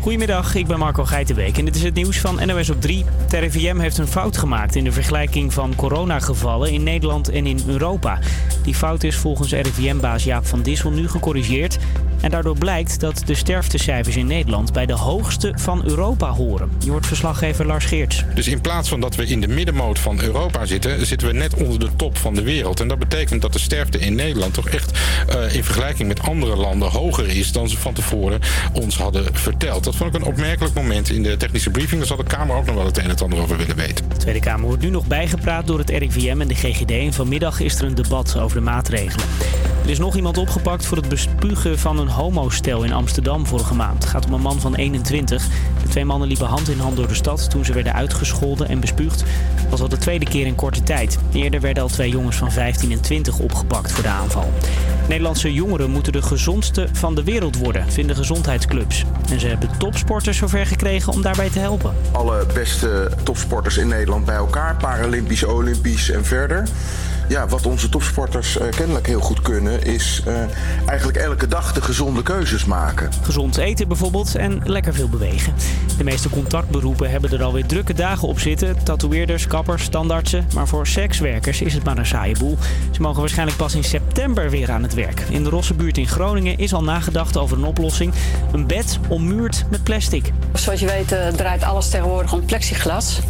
Goedemiddag, ik ben Marco Geitenbeek en dit is het nieuws van NOS op 3. Het RIVM heeft een fout gemaakt in de vergelijking van coronagevallen in Nederland en in Europa. Die fout is volgens RIVM-baas Jaap van Dissel nu gecorrigeerd. En daardoor blijkt dat de sterftecijfers in Nederland bij de hoogste van Europa horen. Je hoort verslaggever Lars Geerts. Dus in plaats van dat we in de middenmoot van Europa zitten, zitten we net onder de top van de wereld. En dat betekent dat de sterfte in Nederland toch echt uh, in vergelijking met andere landen hoger is dan ze van tevoren ons hadden verteld. Dat vond ik een opmerkelijk moment in de technische briefing. Daar zal de Kamer ook nog wel het een en het ander over willen weten. De Tweede Kamer wordt nu nog bijgepraat door het RIVM en de GGD. En vanmiddag is er een debat over de maatregelen. Er is nog iemand opgepakt voor het bespugen van een homostel in Amsterdam vorige maand. Het gaat om een man van 21. De twee mannen liepen hand in hand door de stad toen ze werden uitgescholden en bespuugd. Was al de tweede keer in korte tijd. Eerder werden al twee jongens van 15 en 20 opgepakt voor de aanval. Nederlandse jongeren moeten de gezondste van de wereld worden, vinden gezondheidsclubs. En ze hebben topsporters zover gekregen om daarbij te helpen. Alle beste topsporters in Nederland bij elkaar, Paralympisch, Olympisch en verder. Ja, wat onze topsporters uh, kennelijk heel goed kunnen, is uh, eigenlijk elke dag de gezonde keuzes maken. Gezond eten bijvoorbeeld en lekker veel bewegen. De meeste contactberoepen hebben er alweer drukke dagen op zitten. Tatoeëerders, kappers, standaardsen. Maar voor sekswerkers is het maar een saaie boel. Ze mogen waarschijnlijk pas in september weer aan het werk. In de Rossenbuurt in Groningen is al nagedacht over een oplossing. Een bed ommuurd met plastic. Zoals je weet uh, draait alles tegenwoordig om plexiglas.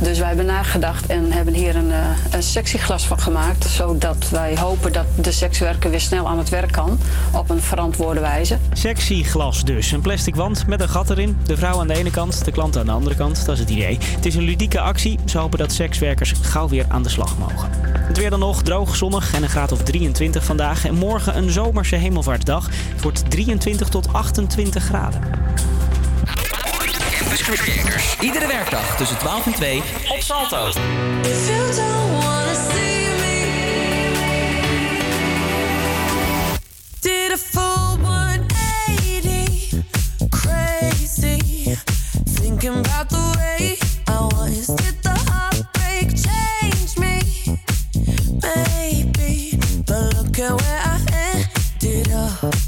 Dus wij hebben nagedacht en hebben hier een, uh, een sectieglas van gemaakt. Zodat wij hopen dat de sekswerker weer snel aan het werk kan. Op een verantwoorde wijze. Sectieglas dus. Een plastic wand met een gat erin. De vrouw aan de ene kant, de klant aan de andere kant. Dat is het idee. Het is een ludieke actie. Ze hopen dat sekswerkers gauw weer aan de slag mogen. Het weer dan nog. Droog, zonnig en een graad of 23 vandaag. En morgen een zomerse hemelvaartsdag. Het wordt 23 tot 28 graden. Campus Creators. Iedere werkdag tussen 12 en 2 op Salto. Did a full 180 crazy thinking about the way I was did the heartbreak change me maybe but look at where I ended up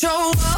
show up,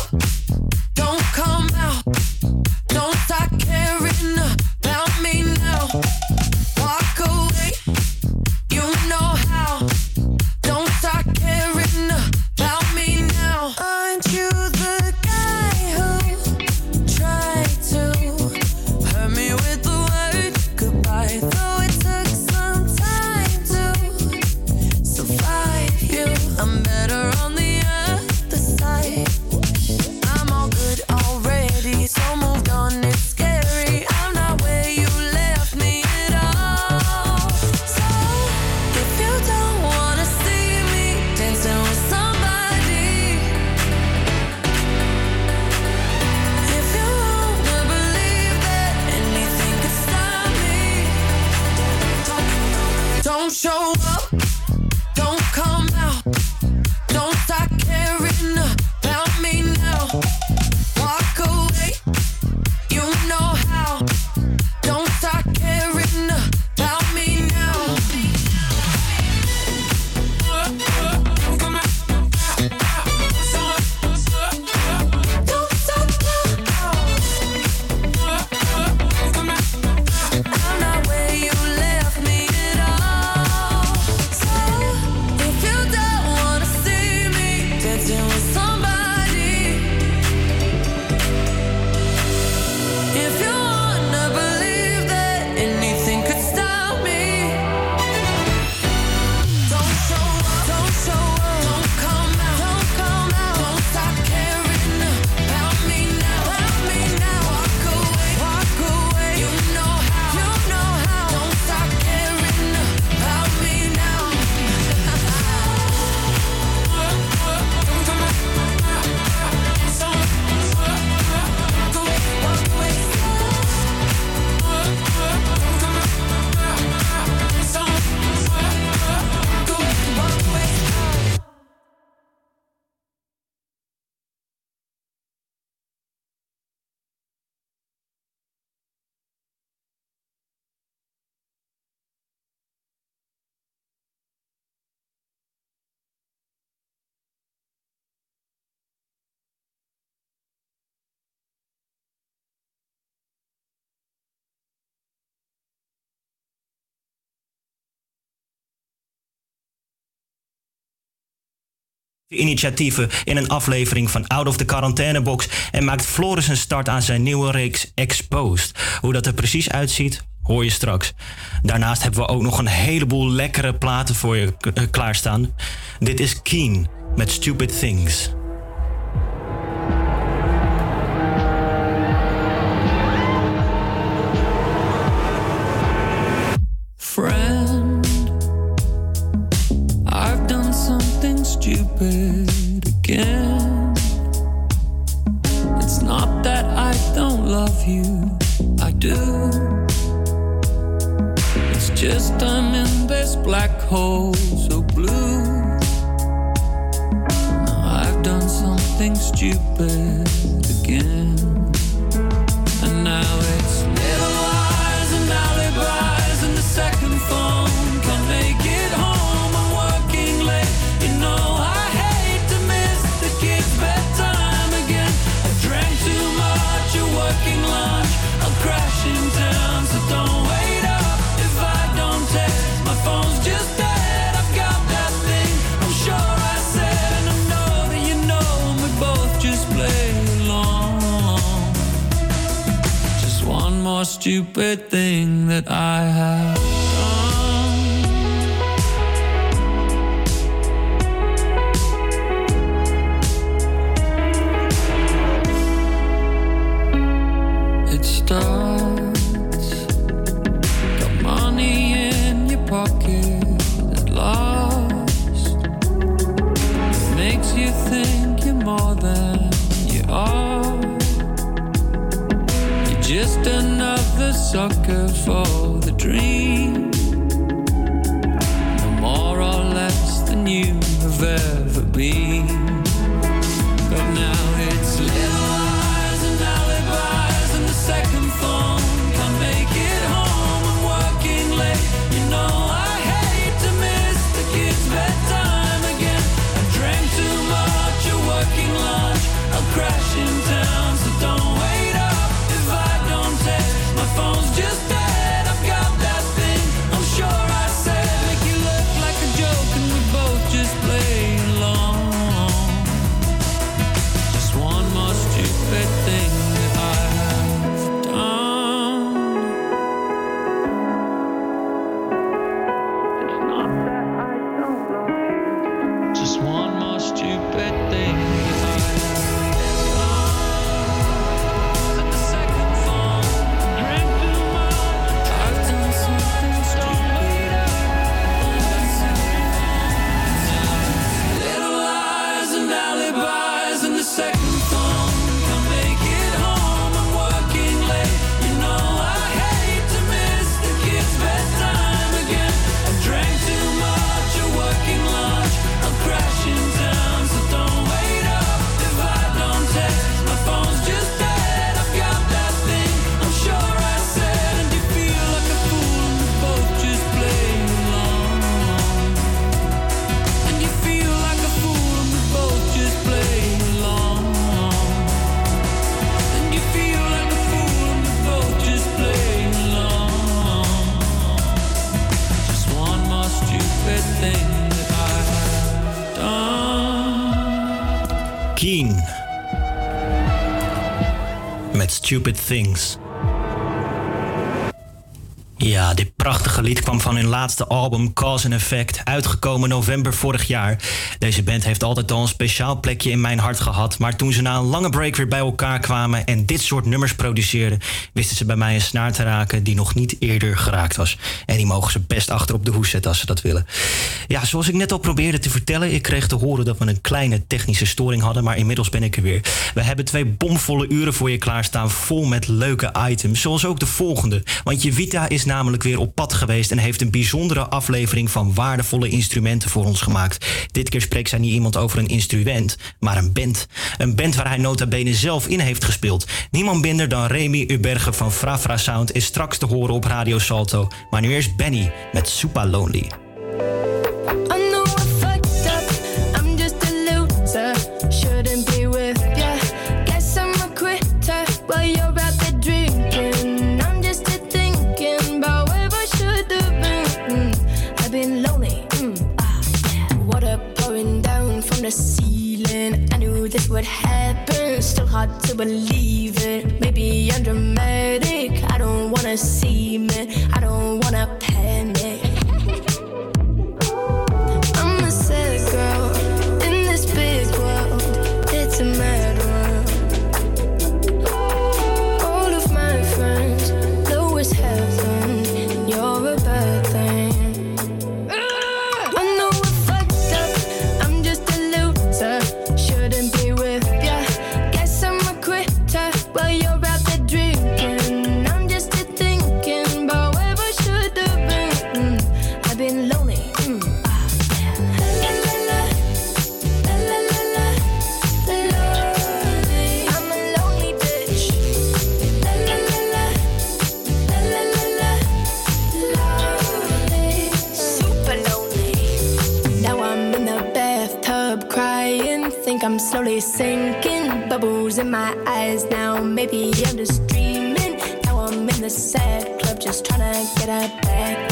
initiatieven in een aflevering van Out of the Quarantainebox en maakt Floris een start aan zijn nieuwe reeks Exposed. Hoe dat er precies uitziet, hoor je straks. Daarnaast hebben we ook nog een heleboel lekkere platen voor je eh, klaarstaan. Dit is Keen met Stupid Things. This black hole so blue. I've done something stupid stupid thing that I have just another sucker for the dream. No more or less than you have ever been. But now it's little lies and alibis and the second phone. Can't make it home, I'm working late. You know I hate to miss the kids' bedtime again. I drank too much, a working lunch. I'll crash in town, Stupid Things. Lied kwam van hun laatste album Cause and Effect, uitgekomen november vorig jaar. Deze band heeft altijd al een speciaal plekje in mijn hart gehad, maar toen ze na een lange break weer bij elkaar kwamen en dit soort nummers produceerden, wisten ze bij mij een snaar te raken die nog niet eerder geraakt was. En die mogen ze best achter op de hoes zetten als ze dat willen. Ja, zoals ik net al probeerde te vertellen, ik kreeg te horen dat we een kleine technische storing hadden, maar inmiddels ben ik er weer. We hebben twee bomvolle uren voor je klaarstaan, vol met leuke items, zoals ook de volgende. Want je Vita is namelijk weer op pad geweest en heeft een bijzondere aflevering van waardevolle instrumenten voor ons gemaakt. Dit keer spreekt zij niet iemand over een instrument, maar een band. Een band waar hij nota bene zelf in heeft gespeeld. Niemand minder dan Remy Uberge van Frafra Sound is straks te horen op Radio Salto. Maar nu eerst Benny met Super Lonely. would happen. Still hard to believe it. Maybe I'm dramatic. I don't wanna see it. I don't wanna panic. Sinking. Bubbles in my eyes now. Maybe I'm just dreaming. Now I'm in the sad club just trying to get a back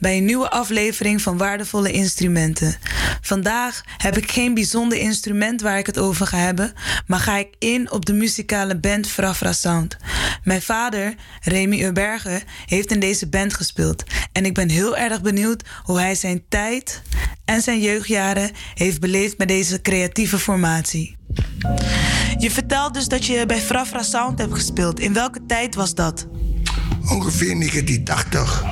bij een nieuwe aflevering van Waardevolle Instrumenten. Vandaag heb ik geen bijzonder instrument waar ik het over ga hebben, maar ga ik in op de muzikale band Frafra Sound. Mijn vader, Remy Urberger, heeft in deze band gespeeld en ik ben heel erg benieuwd hoe hij zijn tijd en zijn jeugdjaren heeft beleefd met deze creatieve formatie. Je vertelt dus dat je bij Frafra Sound hebt gespeeld. In welke tijd was dat? Ongeveer 1980.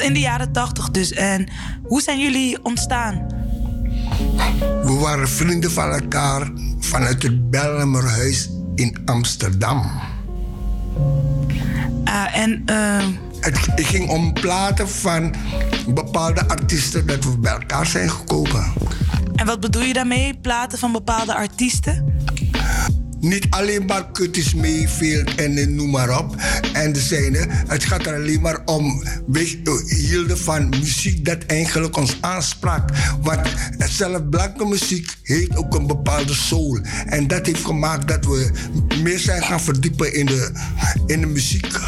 In de jaren 80 dus. En hoe zijn jullie ontstaan? We waren vrienden van elkaar vanuit het Bellemerhuis in Amsterdam. Ah, en Het, het ging om platen van bepaalde artiesten dat we bij elkaar zijn gekomen. En wat bedoel je daarmee? Platen van bepaalde artiesten? Niet alleen maar Curtis Mayfield en eh, noem maar op. En de zijne. Het gaat er alleen maar om. We hielden van muziek dat eigenlijk ons aansprak. Want zelf blanke muziek heeft ook een bepaalde soul. En dat heeft gemaakt dat we meer zijn gaan verdiepen in de, in de muziek.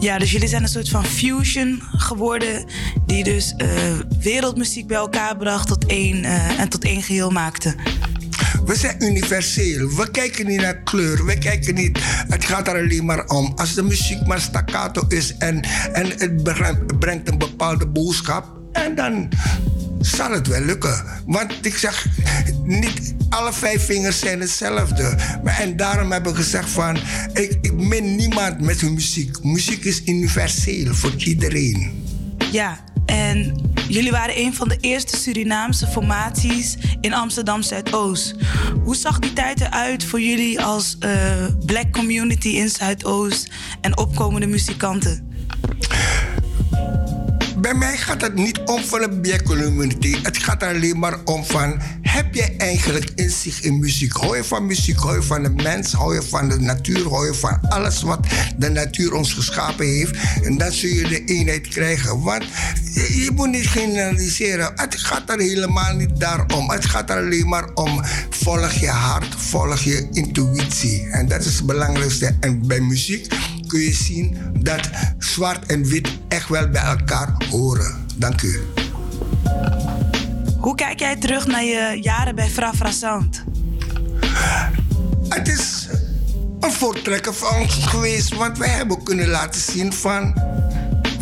Ja, dus jullie zijn een soort van fusion geworden. Die dus eh, wereldmuziek bij elkaar bracht tot één, eh, en tot één geheel maakte. We zijn universeel. We kijken niet naar kleur. We kijken niet. Het gaat er alleen maar om. Als de muziek maar staccato is en, en het brengt- een bepaalde boodschap. En dan zal het wel lukken. Want ik zeg, niet alle vijf vingers zijn hetzelfde. Maar, en daarom hebben we gezegd van, ik, ik min niemand met hun muziek. Muziek is universeel voor iedereen. Ja, en jullie waren een van de eerste Surinaamse formaties in Amsterdam Zuidoost. Hoe zag die tijd eruit voor jullie als eh, black community in Zuidoost en opkomende muzikanten? Bij mij gaat het niet om van de black community. Het gaat alleen maar om van... heb je eigenlijk inzicht in muziek? Hou je van muziek? Hou je van de mens? Hou je van de natuur? Hou je van alles wat de natuur ons geschapen heeft? En dan zul je de eenheid krijgen. Want je, je moet niet generaliseren. Het gaat er helemaal niet daarom. Het gaat er alleen maar om... volg je hart, volg je intuïtie. En dat is het belangrijkste. En bij muziek kun je zien dat zwart en wit echt wel bij elkaar horen. Dank u. Hoe kijk jij terug naar je jaren bij Frafra Sound? Het is een voortrekker van ons geweest, want wij hebben kunnen laten zien van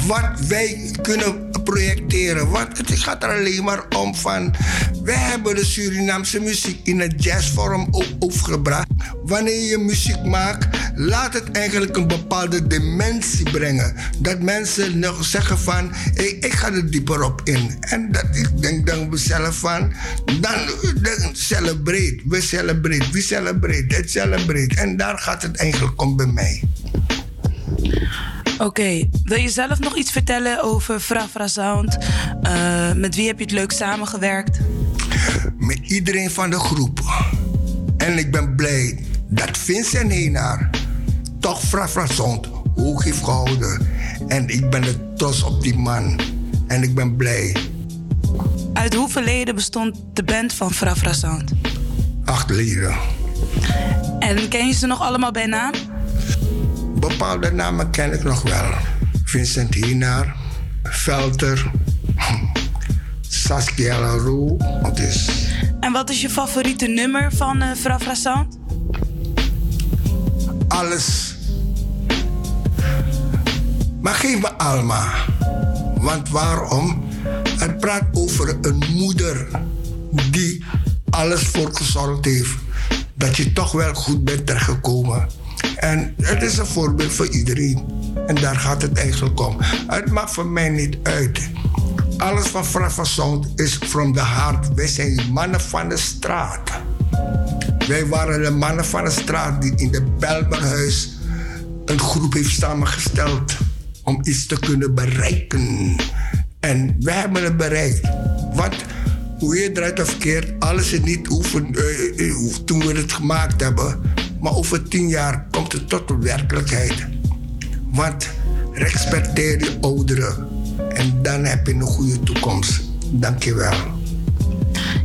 wat wij kunnen projecteren. Het gaat er alleen maar om van... wij hebben de Surinaamse muziek in het jazzvorm overgebracht. Wanneer je muziek maakt, laat het eigenlijk een bepaalde dimensie brengen. Dat mensen nog zeggen van, ik ga er dieper op in. En dat ik denk dan mezelf van, dan, dan celebrate. We celebrate, we celebrate, het celebrate. En daar gaat het eigenlijk om bij mij. Oké, wil je zelf nog iets vertellen over Frafra Sound? Eh, met wie heb je het leuk samengewerkt? met iedereen van de groep. En ik ben blij dat Vincent Heenaar toch Frafrazond hoog heeft gehouden. En ik ben er trots op die man. En ik ben blij. Uit hoeveel leden bestond de band van Frafra Sound? Acht leden. En ken je ze nog allemaal bij naam? Bepaalde namen ken ik nog wel. Vincent Heenaar, Velter, Saskia Leroux. Het is En wat is je favoriete nummer van eh Frafra Sound? alles. Maar geef me Alma. Want waarom? Het praat over een moeder die alles voor gezorgd heeft. Dat je toch wel goed bent terechtgekomen. En het is een voorbeeld voor iedereen. En daar gaat het eigenlijk om. Het maakt voor mij niet uit. Alles van Fraffa Sound is from the heart. Wij zijn mannen van de straat. Wij waren de mannen van de straat die in de Belmerhuis een groep heeft samengesteld om iets te kunnen bereiken. En wij hebben het bereikt. Want hoe je draait of keert, alles is niet oefen, eh, eh, toen we het gemaakt hebben. Maar over tien jaar komt het tot de werkelijkheid. Want respecteer je ouderen. En dan heb je een goede toekomst. Dank je wel.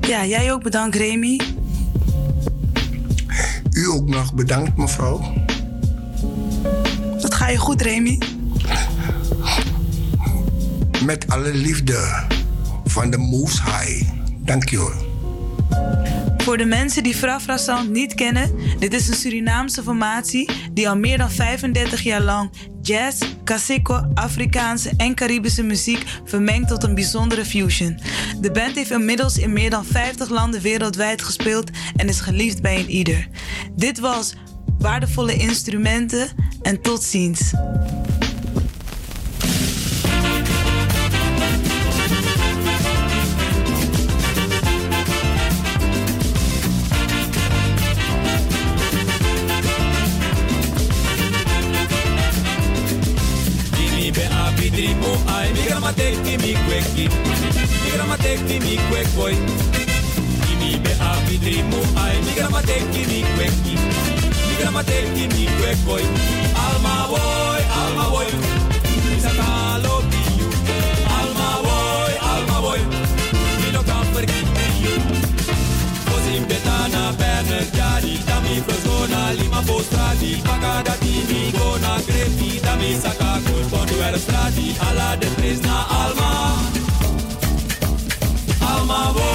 Ja, jij ook bedankt Remy. U ook nog bedankt, mevrouw. Dat ga je goed Remy. Met alle liefde van de Most High. Dank je. Voor de mensen die Frafra Sound niet kennen, dit is een Surinaamse formatie die al meer dan 35 jaar lang jazz, Kaseko, Afrikaanse en Caribische muziek vermengt tot een bijzondere fusion. De band heeft inmiddels in meer dan 50 landen wereldwijd gespeeld en is geliefd bij een ieder. Dit was waardevolle instrumenten en tot ziens. Iramatektimi kweki Iramatektimi kwekoi Kimi be abidrimu ai Migramatektimi kweki Migramatektimi kwekoi Alma voi, alma voi Misatalo piu Alma voi, alma voi Mino kamperki piu Kozim betana berne chiari Dami frozona lima postrati Pagada timi gona grepi Dami sakakoi era strati Alla de alma. Alma boy,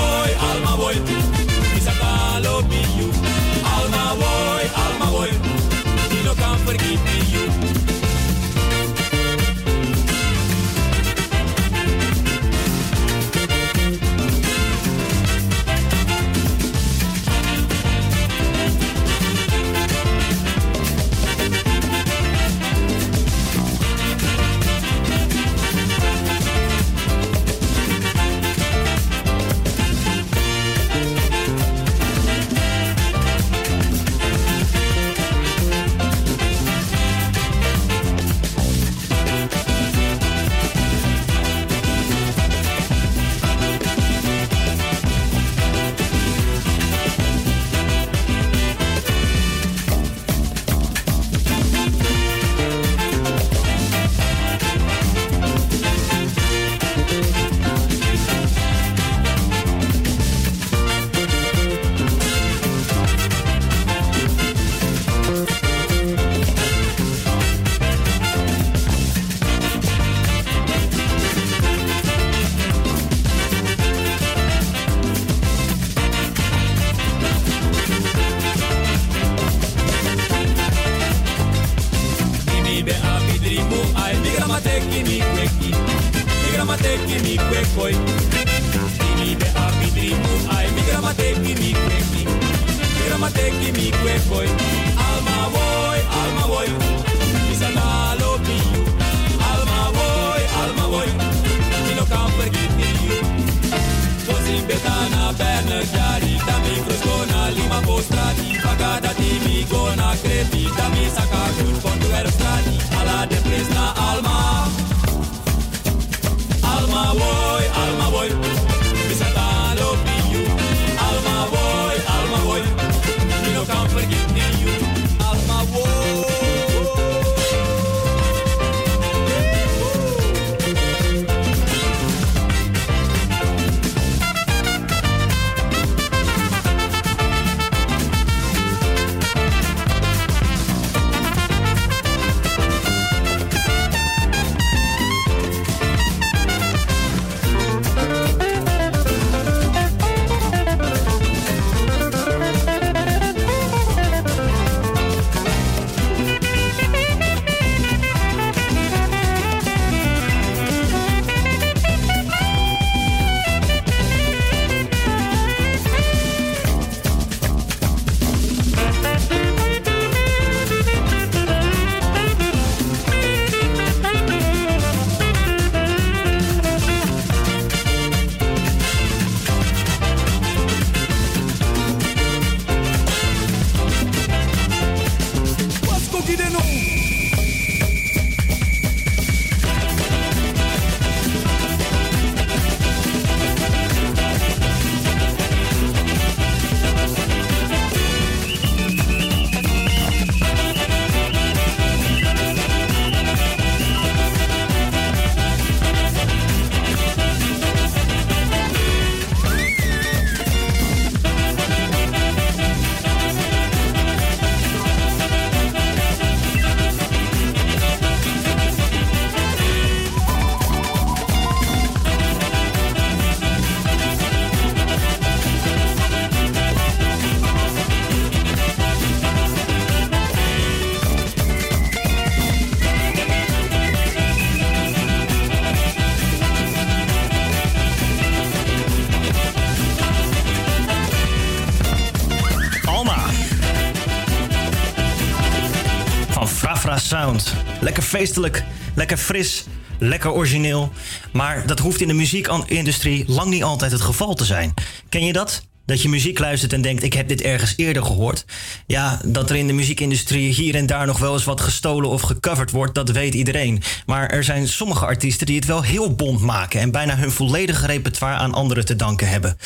Lekker feestelijk, lekker fris, lekker origineel. Maar dat hoeft in de muziekindustrie lang niet altijd het geval te zijn. Ken je dat? Dat je muziek luistert en denkt: ik heb dit ergens eerder gehoord. Ja, dat er in de muziekindustrie hier en daar nog wel eens wat gestolen of gecoverd wordt, dat weet iedereen. Maar er zijn sommige artiesten die het wel heel bond maken en bijna hun volledige repertoire aan anderen te danken hebben.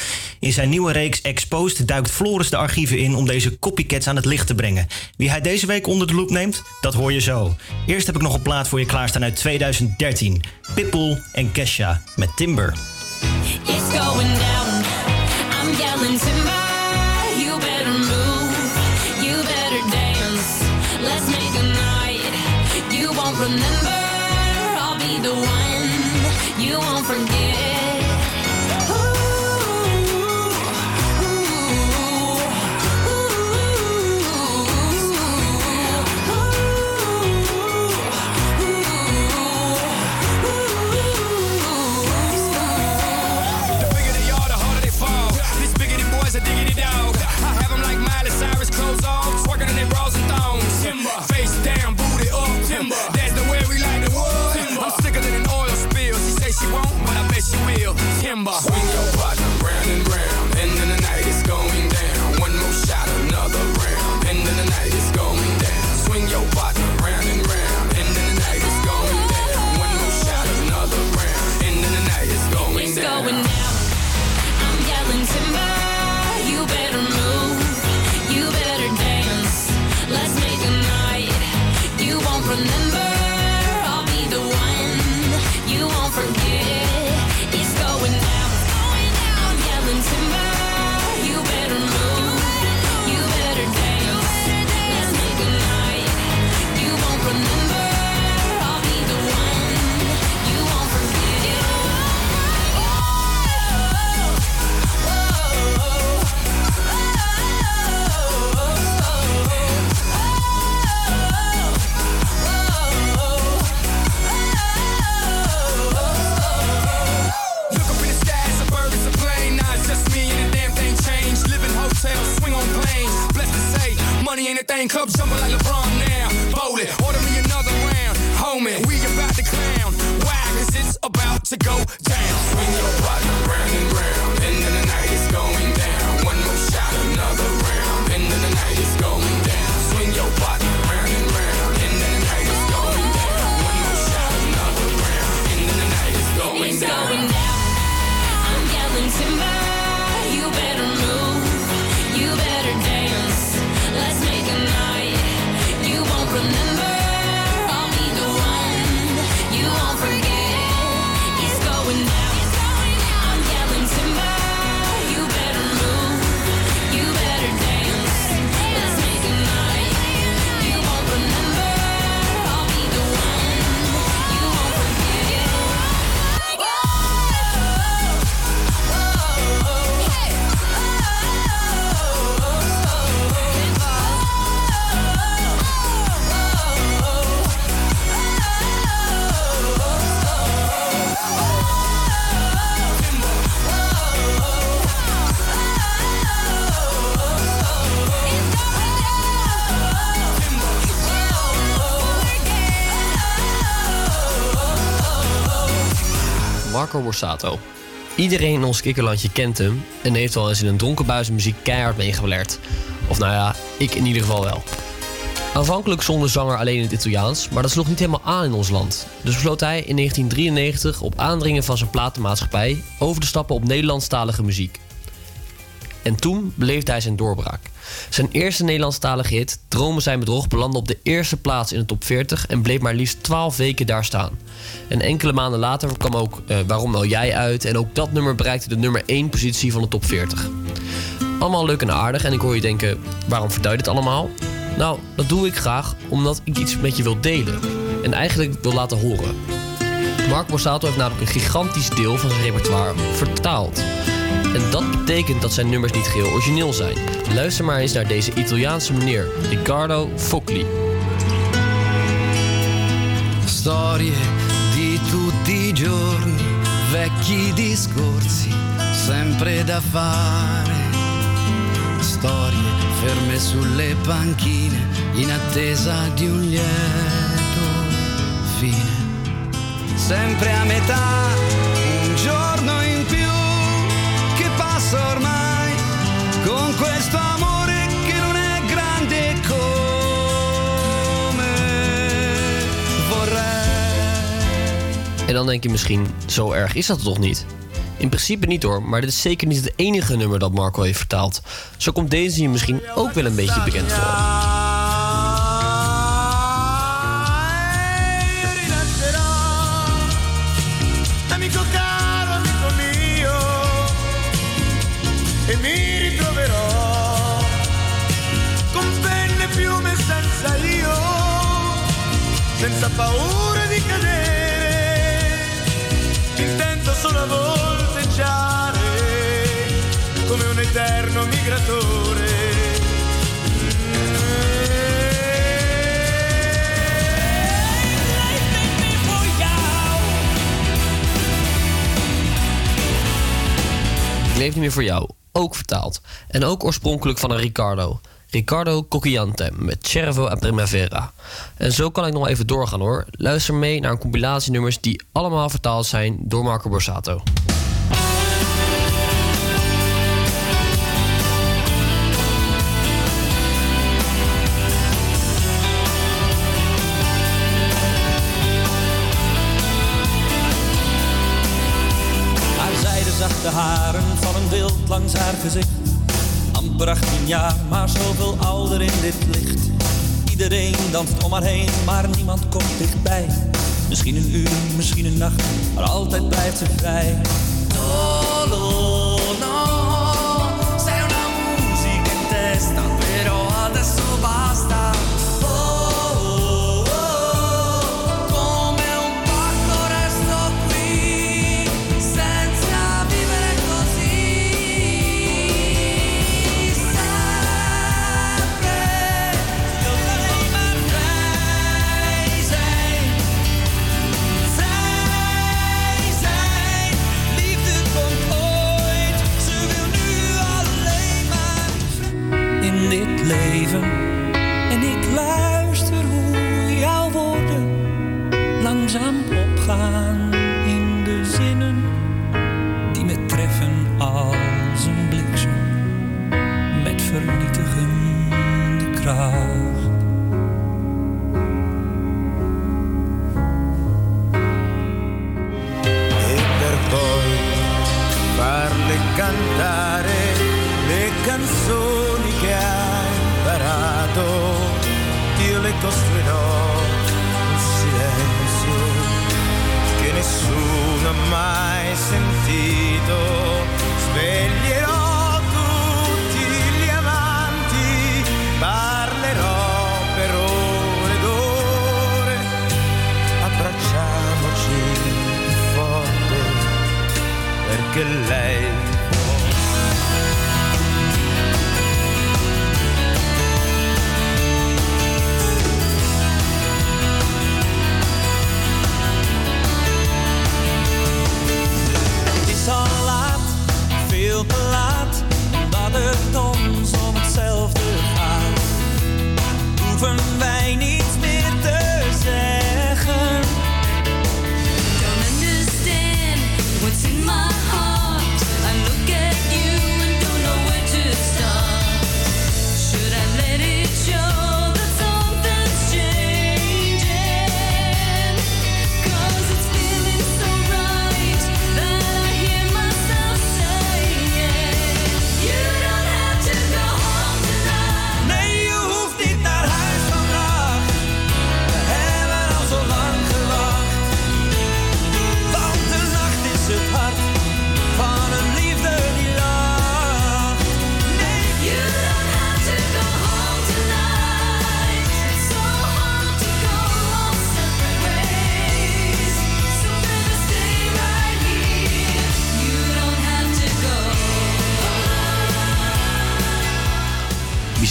In zijn nieuwe reeks Exposed duikt Floris de archieven in om deze copycats aan het licht te brengen. Wie hij deze week onder de loep neemt, dat hoor je zo. Eerst heb ik nog een plaat voor je klaarstaan uit 2013. Pitbull en Kesha met Timber. It's going down. I'm yelling timber. remember I'll be the one Iedereen in ons kikkerlandje kent hem en heeft wel eens in een dronken buis muziek keihard meegeblerd. Of nou ja, ik in ieder geval wel. Aanvankelijk zong de zanger alleen in het Italiaans, maar dat sloeg niet helemaal aan in ons land. Dus besloot hij in 1993 op aandringen van zijn platenmaatschappij over te stappen op Nederlandstalige muziek. En toen beleefde hij zijn doorbraak. Zijn eerste Nederlandstalige hit, Dromen zijn bedrog, belandde op de eerste plaats in de top 40 en bleef maar liefst 12 weken daar staan. En enkele maanden later kwam ook eh, Waarom nou jij uit en ook dat nummer bereikte de nummer 1 positie van de top 40. Allemaal leuk en aardig en ik hoor je denken, waarom je dit allemaal? Nou, dat doe ik graag omdat ik iets met je wil delen en eigenlijk wil laten horen. Mark Borsato heeft namelijk een gigantisch deel van zijn repertoire vertaald. En dat betekent dat zijn nummers niet geheel origineel zijn. Luister maar eens naar deze Italiaanse meneer, Riccardo Focli. Storie di tutti i giorni, vecchi discorsi, sempre da fare. Storie ferme sulle panchine, in attesa di un lieto fine. Sempre a metà, un giorno ormai, con questo amore che non è grande come vorrei. En dan denk je misschien, zo erg is dat toch niet? In principe niet hoor, maar dit is zeker niet het enige nummer dat Marco heeft vertaald. Zo komt deze je misschien ook wel een beetje bekend voor. Ritroverò. Con penne, piume senza io, senza paura di cadere, intento solo a volteggiare come un eterno migratore. Ik niet meer voor jou, ook vertaald. En ook oorspronkelijk van een Riccardo. Riccardo Cocchiante met Cervo a Primavera. En zo kan ik nog even doorgaan hoor. Luister mee naar een compilatie nummers die allemaal vertaald zijn door Marco Borsato. Langs haar gezicht. Amper 18 jaar, maar zoveel ouder in dit licht. Iedereen danst om haar heen, maar niemand komt dichtbij. Misschien een uur, misschien een nacht, maar altijd blijft ze vrij. Adesso basta. Dit leven. En ik luister hoe jouw woorden langzaam opgaan in de zinnen die me treffen als een bliksem met vernietigende kracht. per poi farle cantare le canzoni imparato. Io le costruirò un silenzio che nessuno ha mai sentito. Sveglierò tutti gli amanti, parlerò per ore ed ore abbracciamoci forte perché lei hoeven niet.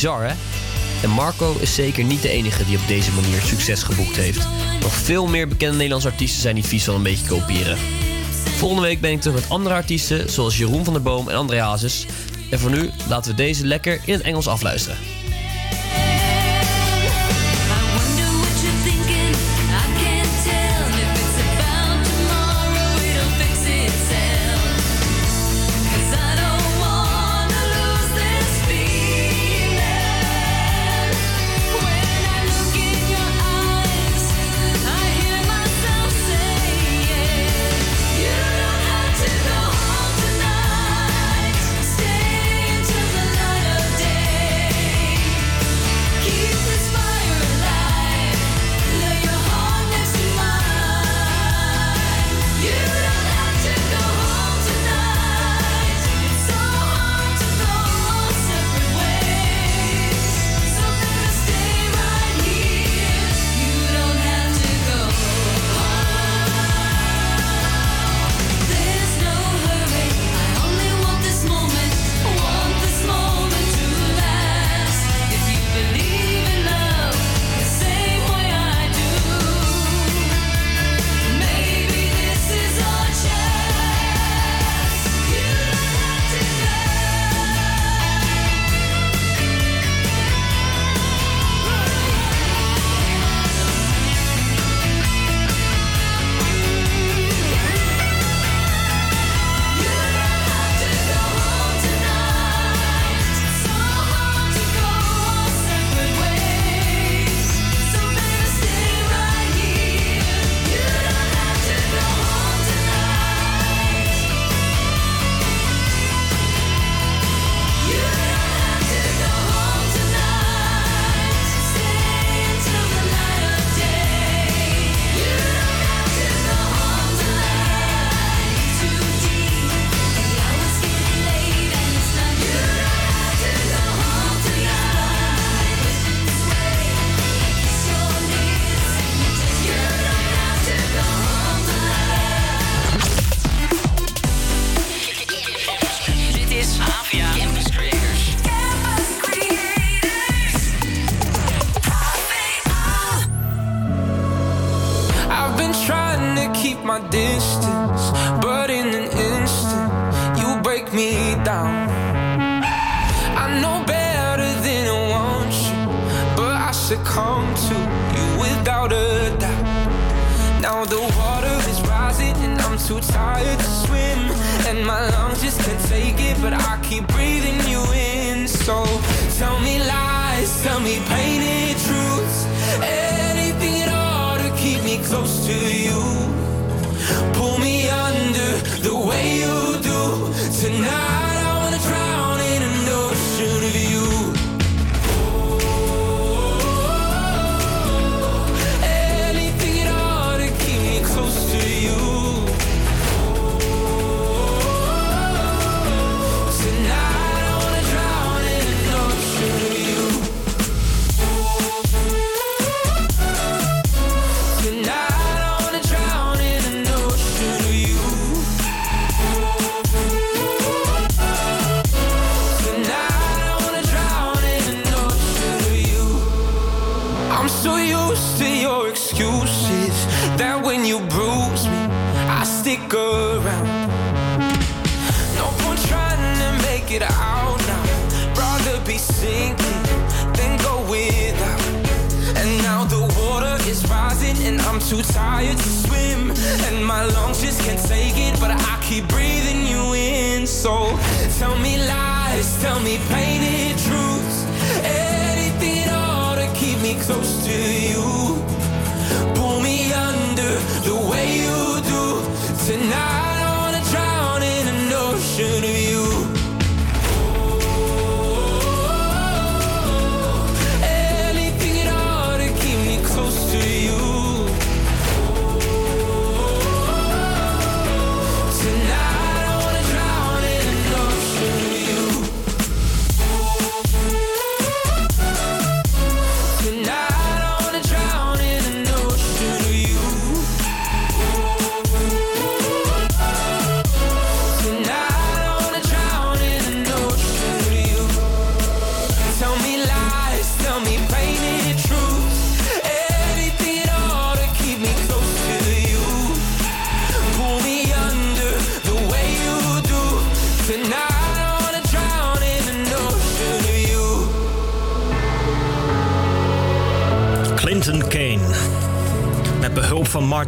bizar, hè? En Marco is zeker niet de enige die op deze manier succes geboekt heeft. Nog veel meer bekende Nederlandse artiesten zijn die vies van een beetje kopiëren. Volgende week ben ik terug met andere artiesten, zoals Jeroen van der Boom en André Hazes. En voor nu laten we deze lekker in het Engels afluisteren.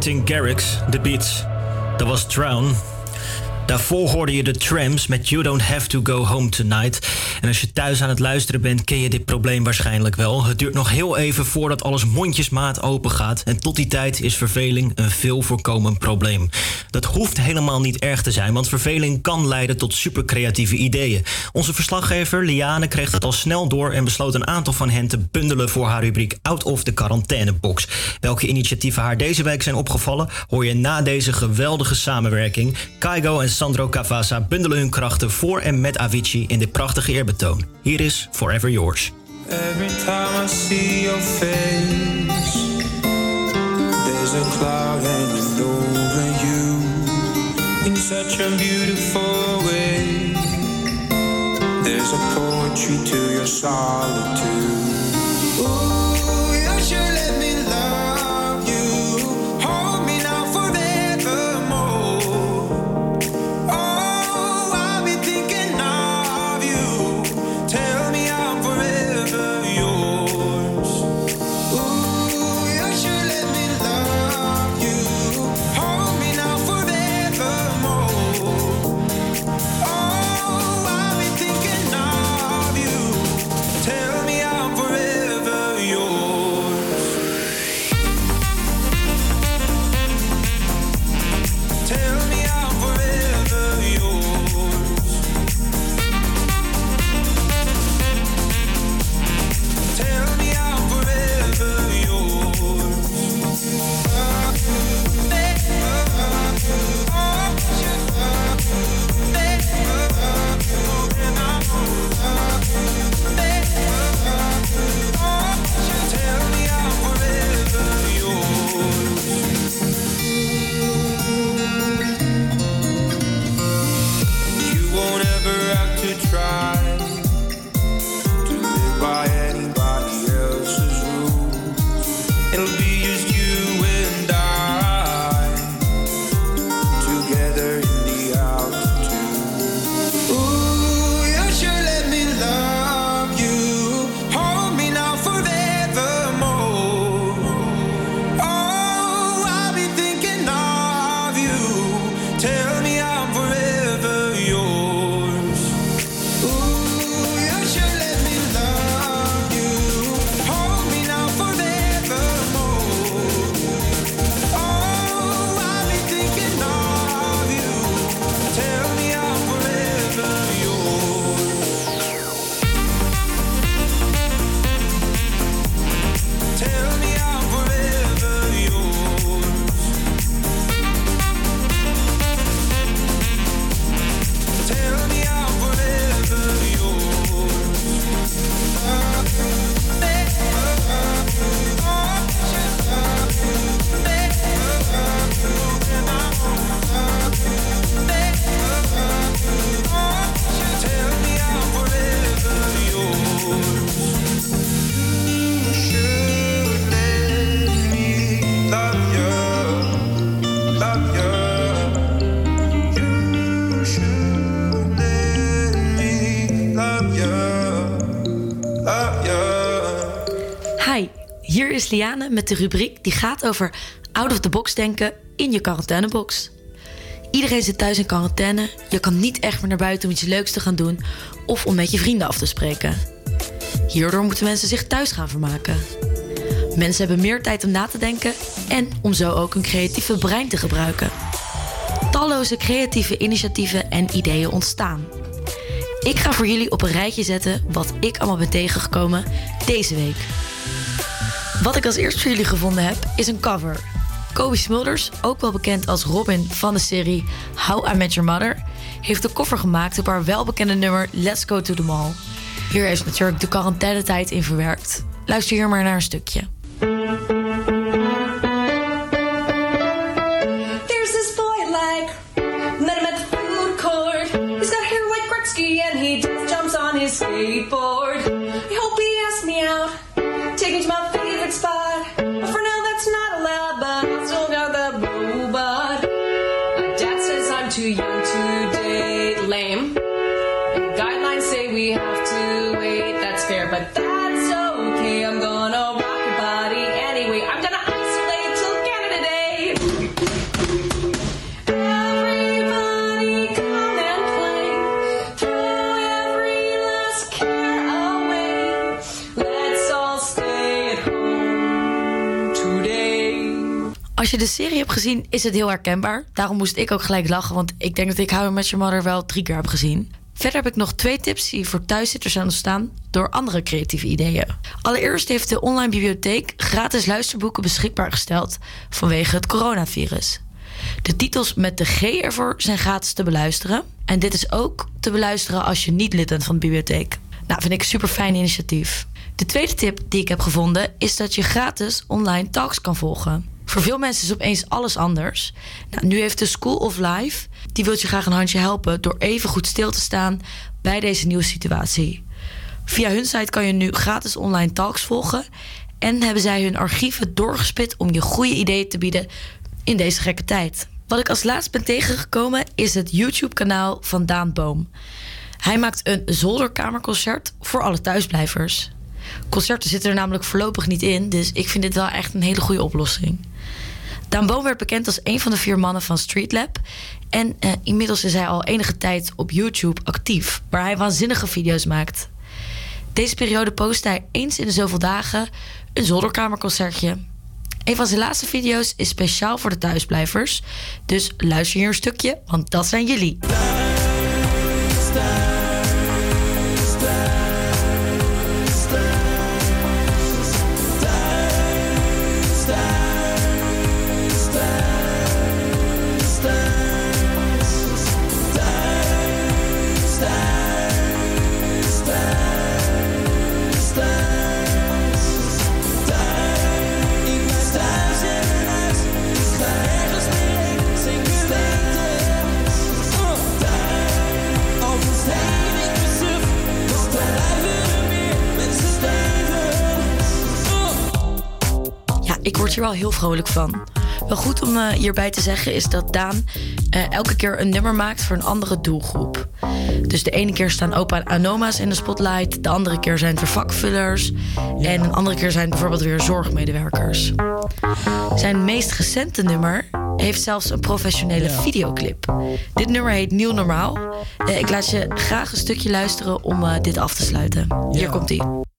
Martin Garrix, The Beats. Dat was Drown. Daarvoor hoorde je de Trams met You Don't Have To Go Home Tonight. En als je thuis aan het luisteren bent, ken je dit probleem waarschijnlijk wel. Het duurt nog heel even voordat alles mondjesmaat open gaat. En tot die tijd is verveling een veel voorkomend probleem. Dat hoeft helemaal niet erg te zijn, want verveling kan leiden tot supercreatieve ideeën. Onze verslaggever Liane kreeg dat al snel door en besloot een aantal van hen te bundelen voor haar rubriek Out of the Quarantainebox. Welke initiatieven haar deze week zijn opgevallen, hoor je na deze geweldige samenwerking. Kaigo en Sandro Cavazza bundelen hun krachten voor en met Avicii in dit prachtige eerbetoon. Hier is Forever Yours. Every time I see your face, there's a cloud hanging over you in such a beautiful way. There's a poetry to your solitude. Ooh, is Liane met de rubriek die gaat over out of the box denken in je quarantainebox. Iedereen zit thuis in quarantaine. Je kan niet echt meer naar buiten om iets leuks te gaan doen of om met je vrienden af te spreken. Hierdoor moeten mensen zich thuis gaan vermaken. Mensen hebben meer tijd om na te denken en om zo ook hun creatieve brein te gebruiken. Talloze creatieve initiatieven en ideeën ontstaan. Ik ga voor jullie op een rijtje zetten wat ik allemaal ben tegengekomen deze week. Wat ik als eerst voor jullie gevonden heb, is een cover. Kobe Smulders, ook wel bekend als Robin van de serie How I Met Your Mother, heeft de cover gemaakt op haar welbekende nummer Let's Go to the Mall. Hier heeft natuurlijk de quarantainetijd in verwerkt. Luister hier maar naar een stukje. De serie hebt gezien, is het heel herkenbaar. Daarom moest ik ook gelijk lachen, want ik denk dat ik How I Met Your Mother wel drie keer heb gezien. Verder heb ik nog twee tips die voor thuiszitters zijn ontstaan door andere creatieve ideeën. Allereerst heeft de online bibliotheek gratis luisterboeken beschikbaar gesteld vanwege het coronavirus. De titels met de G ervoor zijn gratis te beluisteren. En dit is ook te beluisteren als je niet lid bent van de bibliotheek. Nou, vind ik een super fijn initiatief. De tweede tip die ik heb gevonden is dat je gratis online talks kan volgen. Voor veel mensen is opeens alles anders. Nou, nu heeft de School of Life, die wil je graag een handje helpen door even goed stil te staan bij deze nieuwe situatie. Via hun site kan je nu gratis online talks volgen en hebben zij hun archieven doorgespit om je goede ideeën te bieden in deze gekke tijd. Wat ik als laatst ben tegengekomen is het YouTube-kanaal van Daan Boom. Hij maakt een zolderkamerconcert voor alle thuisblijvers. Concerten zitten er namelijk voorlopig niet in, dus ik vind dit wel echt een hele goede oplossing. Daan Boom werd bekend als een van de vier mannen van Streetlab. En eh, inmiddels is hij al enige tijd op YouTube actief, waar hij waanzinnige video's maakt. Deze periode post hij eens in de zoveel dagen een zolderkamerconcertje. Een van zijn laatste video's is speciaal voor de thuisblijvers. Dus luister hier een stukje, want dat zijn jullie. Wel heel vrolijk van. Wel goed om eh, hierbij te zeggen is dat Daan eh, elke keer een nummer maakt voor een andere doelgroep. Dus de ene keer staan opa en anoma's in de spotlight, de andere keer zijn het weer vakvullers en een andere keer zijn het bijvoorbeeld weer zorgmedewerkers. Zijn meest recente nummer heeft zelfs een professionele videoclip. Dit nummer heet Nieuw Normaal. Eh, ik laat je graag een stukje luisteren om dit af te sluiten. Hier komt ie.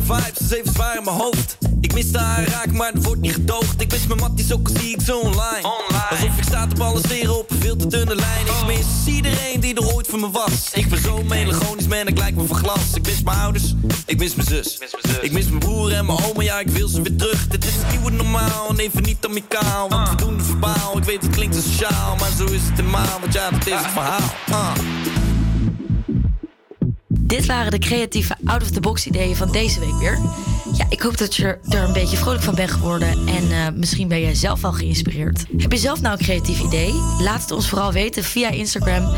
Positive vibes, dus even zwaar in mijn hoofd. Ik mis de aanraak, maar dat wordt niet gedoogd. Ik mis mijn matties ook al zie ik zo online. Alsof ik sta te balanceren op een veel te dunne lijn. Ik mis iedereen die er ooit voor me was. Ik ben zo melancholisch, man, ik lijk me van glas. Ik mis mijn ouders, ik mis mijn zus. Ik mis mijn broer en mijn oma, ja, ik wil ze weer terug. Dit is het nieuwe normaal en even niet amicaal. Want we doen het verbaal, ik weet het klinkt sociaal. Maar zo is het helemaal, want ja, dat is het verhaal. Ah. Dit waren de creatieve out-of-the-box ideeën van deze week weer. Ja, ik hoop dat je er een beetje vrolijk van bent geworden. En eh, misschien ben jij zelf wel geïnspireerd. Heb je zelf nou een creatief idee? Laat het ons vooral weten via Instagram,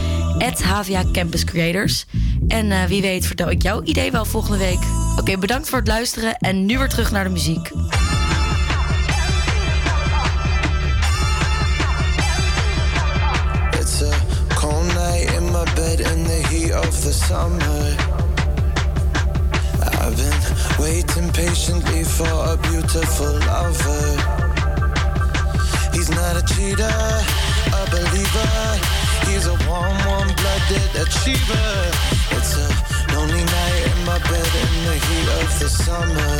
HVA Campus Creators. En eh, wie weet vertel ik jouw idee wel volgende week. Oké, bedankt voor het luisteren en nu weer terug naar de muziek. Of the summer. I've been waiting patiently for a beautiful lover. He's not a cheater, a believer. He's a warm, warm blooded achiever. It's a lonely night in my bed in the heat of the summer.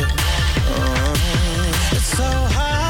Oh, it's so high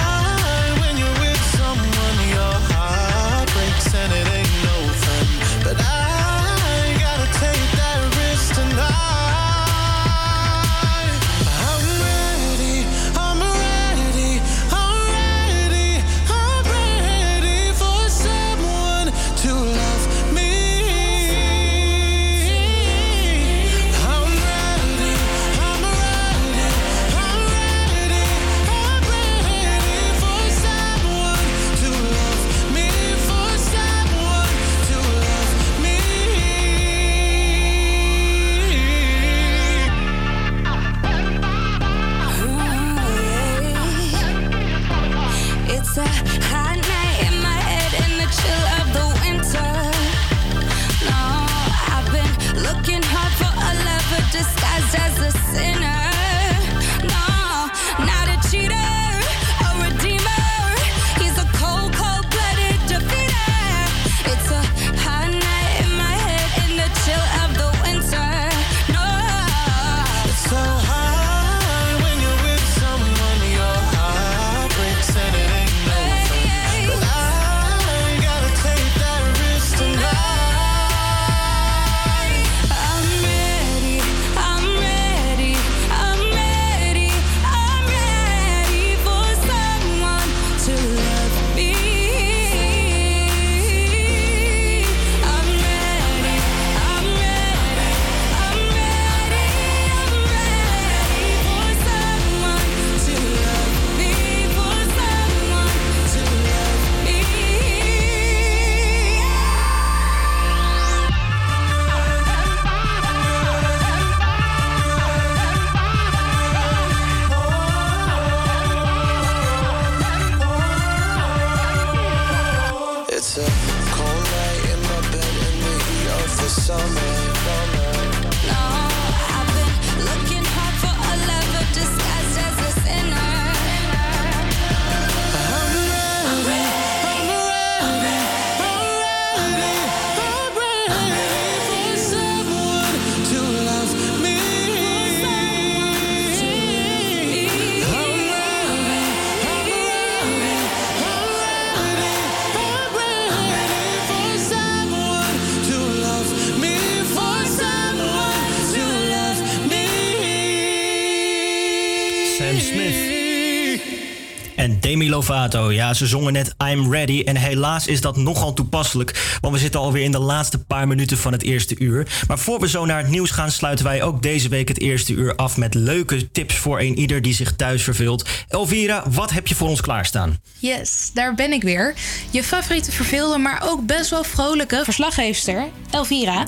Ja, ze zongen net I'm Ready. En helaas is dat nogal toepasselijk. Want we zitten alweer in de laatste paar minuten van het eerste uur. Maar voor we zo naar het nieuws gaan, sluiten wij ook deze week het eerste uur af met leuke tips voor een ieder die zich thuis verveelt. Elvira, wat heb je voor ons klaarstaan? Yes, daar ben ik weer. Je favoriete verveelde, maar ook best wel vrolijke verslaggeefster, Elvira.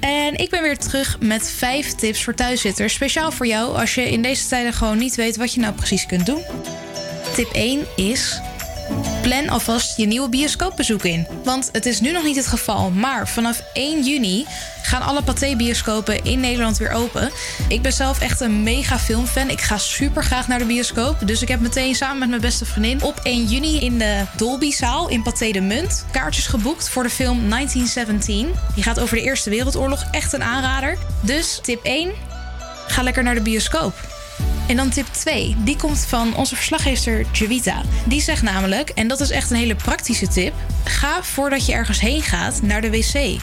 En ik ben weer terug met vijf tips voor thuiszitters. Speciaal voor jou als je in deze tijden gewoon niet weet wat je nou precies kunt doen. Tip 1 is. Plan alvast je nieuwe bioscoopbezoek in. Want het is nu nog niet het geval, maar vanaf 1 juni gaan alle Pathé-bioscopen in Nederland weer open. Ik ben zelf echt een mega filmfan. Ik ga super graag naar de bioscoop. Dus ik heb meteen samen met mijn beste vriendin op 1 juni in de Dolby-zaal in Pathé de Munt kaartjes geboekt voor de film 1917. Die gaat over de Eerste Wereldoorlog. Echt een aanrader. Dus tip 1, ga lekker naar de bioscoop. En dan tip 2. Die komt van onze verslaggever Javita. Die zegt namelijk, en dat is echt een hele praktische tip: ga voordat je ergens heen gaat naar de wc.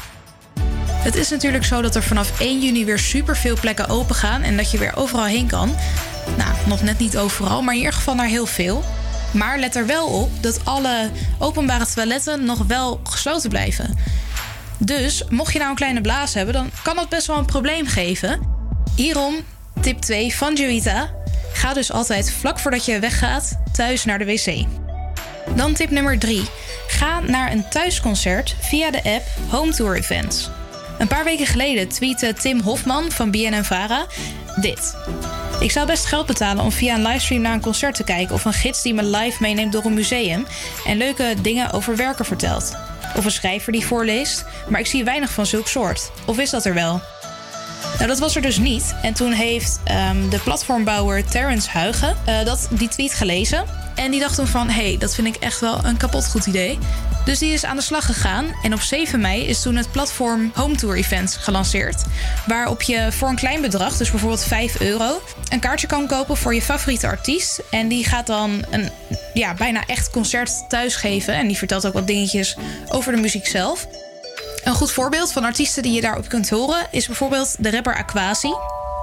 Het is natuurlijk zo dat er vanaf 1 juni weer superveel plekken open gaan en dat je weer overal heen kan. Nou, nog net niet overal, maar in ieder geval naar heel veel. Maar let er wel op dat alle openbare toiletten nog wel gesloten blijven. Dus mocht je nou een kleine blaas hebben, dan kan dat best wel een probleem geven. Hierom tip 2 van Joita. Ga dus altijd vlak voordat je weggaat thuis naar de wc. Dan tip nummer 3. Ga naar een thuisconcert via de app Home Tour Events. Een paar weken geleden tweette Tim Hofman van BNN-Vara dit. Ik zou best geld betalen om via een livestream naar een concert te kijken... of een gids die me live meeneemt door een museum... en leuke dingen over werken vertelt. Of een schrijver die voorleest, maar ik zie weinig van zulk soort. Of is dat er wel? Nou, dat was er dus niet. En toen heeft ehm, de platformbouwer Terrence Huigen eh, dat, die tweet gelezen. En die dacht toen van, hé, hey, dat vind ik echt wel een kapot goed idee. Dus die is aan de slag gegaan. En op 7 mei is toen het platform Home Tour Events gelanceerd. Waarop je voor een klein bedrag, dus bijvoorbeeld 5 euro... een kaartje kan kopen voor je favoriete artiest. En die gaat dan een ja, bijna echt concert thuis geven. En die vertelt ook wat dingetjes over de muziek zelf. Een goed voorbeeld van artiesten die je daarop kunt horen is bijvoorbeeld de rapper Aquasi.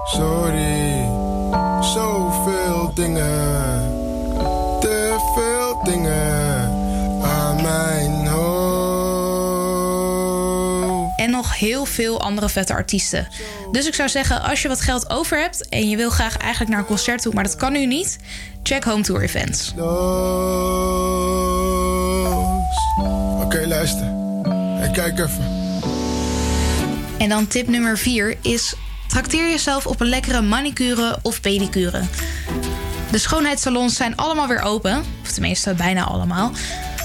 Sorry, zoveel dingen, te veel dingen aan mijn hoofd. En nog heel veel andere vette artiesten. Dus ik zou zeggen, als je wat geld over hebt en je wil graag eigenlijk naar een concert toe, maar dat kan nu niet, check Home Tour Events. Oké, luister. En kijk even. En dan tip nummer 4 is: trakteer jezelf op een lekkere manicure of pedicure. De schoonheidssalons zijn allemaal weer open, of tenminste bijna allemaal,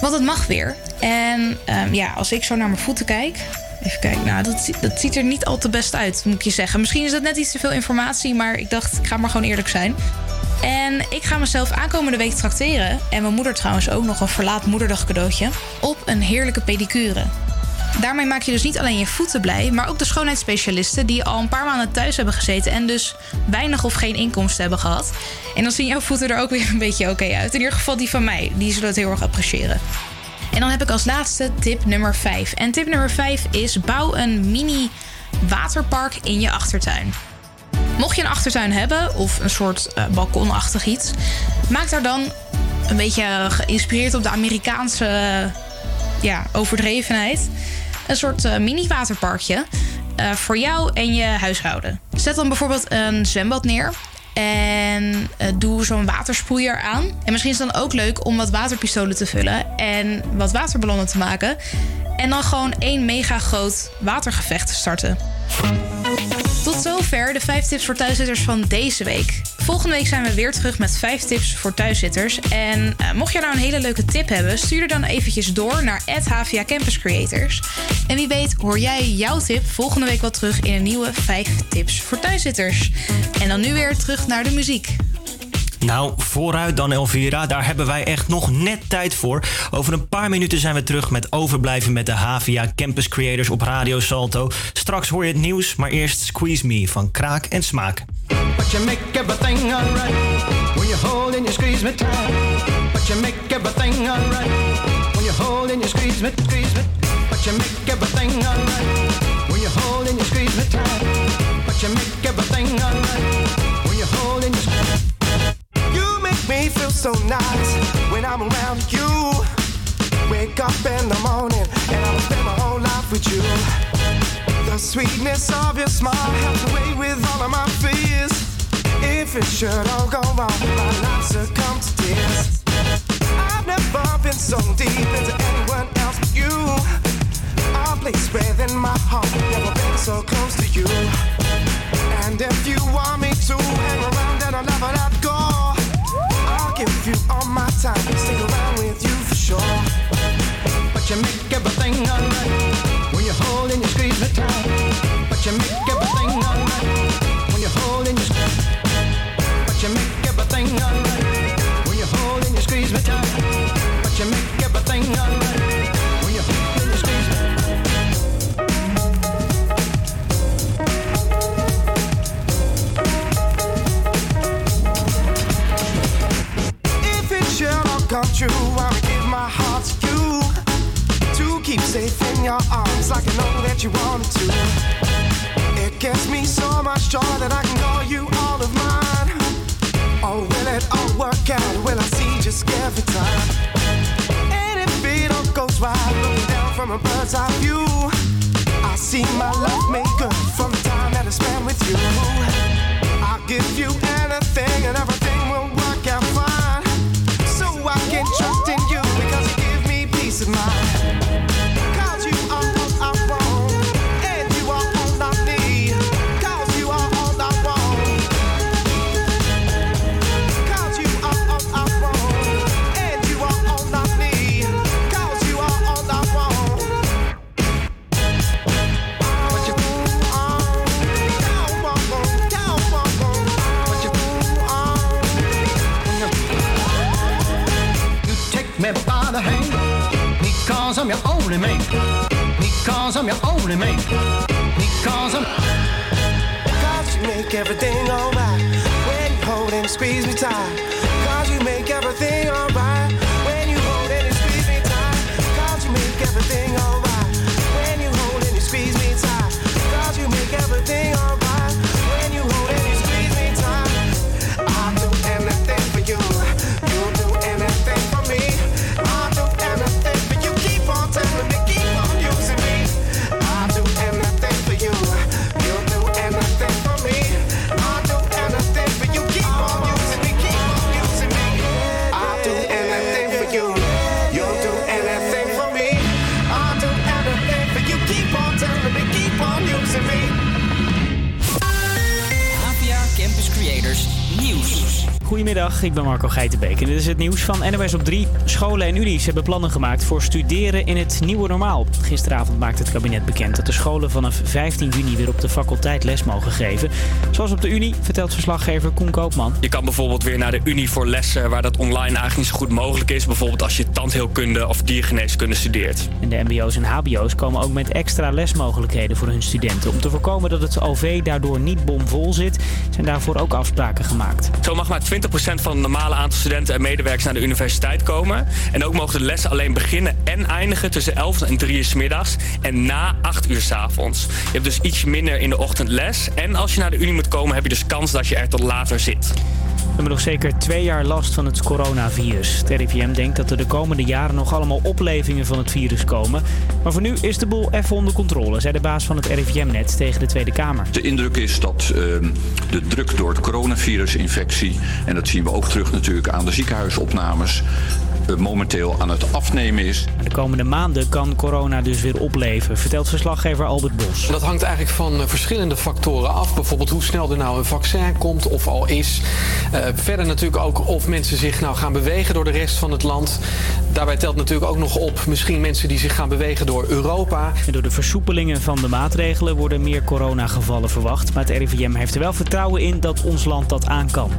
want het mag weer. En ehm, ja, als ik zo naar mijn voeten kijk, even kijken, nou dat, zi- dat ziet er niet al te best uit, moet ik je zeggen. Misschien is dat net iets te veel informatie, maar ik dacht, ik ga maar gewoon eerlijk zijn. En ik ga mezelf aankomende week trakteren. En mijn moeder trouwens ook nog een verlaat moederdag cadeautje. Op een heerlijke pedicure. Daarmee maak je dus niet alleen je voeten blij, maar ook de schoonheidsspecialisten die al een paar maanden thuis hebben gezeten en dus weinig of geen inkomsten hebben gehad. En dan zien jouw voeten er ook weer een beetje oké uit. In ieder geval die van mij, die zullen het heel erg appreciëren. En dan heb ik als laatste tip nummer 5. En tip nummer 5 is bouw een mini waterpark in je achtertuin. Mocht je een achtertuin hebben of een soort eh, balkonachtig iets, maak daar dan een beetje geïnspireerd op de Amerikaanse ja, overdrevenheid een soort eh, mini-waterparkje eh, voor jou en je huishouden. Zet dan bijvoorbeeld een zwembad neer. En eh, doe zo'n watersproeier aan. En misschien is het dan ook leuk om wat waterpistolen te vullen. En wat waterballonnen te maken. En dan gewoon één mega groot watergevecht te starten. Tot zover de 5 tips voor thuiszitters van deze week. Volgende week zijn we weer terug met 5 tips voor thuiszitters. En eh, mocht je nou een hele leuke tip hebben, stuur er dan eventjes door naar HVA Campus Creators. En wie weet hoor jij jouw tip volgende week wel terug in een nieuwe 5 tips voor thuiszitters. En dan nu weer terug naar de muziek. Nou, vooruit dan Elvira. Daar hebben wij echt nog net tijd voor. Over een paar minuten zijn we terug met overblijven met de HVA Campus Creators op Radio Salto. Straks hoor je het nieuws, maar eerst Squeeze Me van Kraak en Smaak. But you make everything alright when you hold and you squeeze me tight. But you make everything alright when you hold and you squeeze me, squeeze me. But you make everything alright when you hold and you squeeze me tight. But you make everything alright me feel so nice when I'm around you. Wake up in the morning and I'll spend my whole life with you. The sweetness of your smile helps away with all of my fears. If it should all go wrong, my life succumb to tears. I've never been so deep into anyone else but you. A place within my heart, never been so close to you. And if you want me to hang around and I'll never let go, give you all my time, stick around with you for sure. But you make everything alright safe in your arms like I know that you want to. It gives me so much joy that I can call you all of mine. Oh, will it all work out? Will I see just every time? And if it all goes right, looking down from a bird's eye view, I see my love made good from the time that I spent with you. I'll give you anything and everything will only mate. Because I'm your only mate. Because I'm. Cause you make everything alright when you hold and squeeze me tight. Cause you make everything alright when you hold and squeeze me tight. Cause you make everything alright Goedemiddag, ik ben Marco Geitenbeek en dit is het nieuws van NOS op 3. Scholen en unies hebben plannen gemaakt voor studeren in het nieuwe normaal. Gisteravond maakte het kabinet bekend dat de scholen vanaf 15 juni weer op de faculteit les mogen geven. Zoals op de Unie, vertelt verslaggever Koen Koopman. Je kan bijvoorbeeld weer naar de Unie voor lessen waar dat online eigenlijk niet zo goed mogelijk is. Bijvoorbeeld als je tandheelkunde of diergeneeskunde studeert. En de mbo's en hbo's komen ook met extra lesmogelijkheden voor hun studenten. Om te voorkomen dat het OV daardoor niet bomvol zit, zijn daarvoor ook afspraken gemaakt. Zo mag maar 20% van het normale aantal studenten en medewerkers naar de universiteit komen. En ook mogen de lessen alleen beginnen en eindigen tussen 11 en 3 uur 's middags en na 8 uur 's avonds. Je hebt dus iets minder in de ochtend les. En als je naar de Unie moet komen, heb je dus kans dat je er tot later zit. We hebben nog zeker twee jaar last van het coronavirus. Het RIVM denkt dat er de komende jaren nog allemaal oplevingen van het virus komen. Maar voor nu is de boel even onder controle, zei de baas van het RIVM net tegen de Tweede Kamer. De indruk is dat eh, de druk door het coronavirusinfectie, en dat zien we ook terug natuurlijk aan de ziekenhuisopnames, momenteel aan het afnemen is. De komende maanden kan corona dus weer opleven, vertelt verslaggever Albert Bos. Dat hangt eigenlijk van eh, verschillende factoren af. Bijvoorbeeld hoe snel er nou een vaccin komt of al is. Eh, verder natuurlijk ook of mensen zich nou gaan bewegen door de rest van het land. Daarbij telt natuurlijk ook nog op misschien mensen die zich gaan bewegen door Europa. En door de versoepelingen van de maatregelen worden meer coronagevallen verwacht. Maar het RIVM heeft er wel vertrouwen in dat ons land dat aan kan.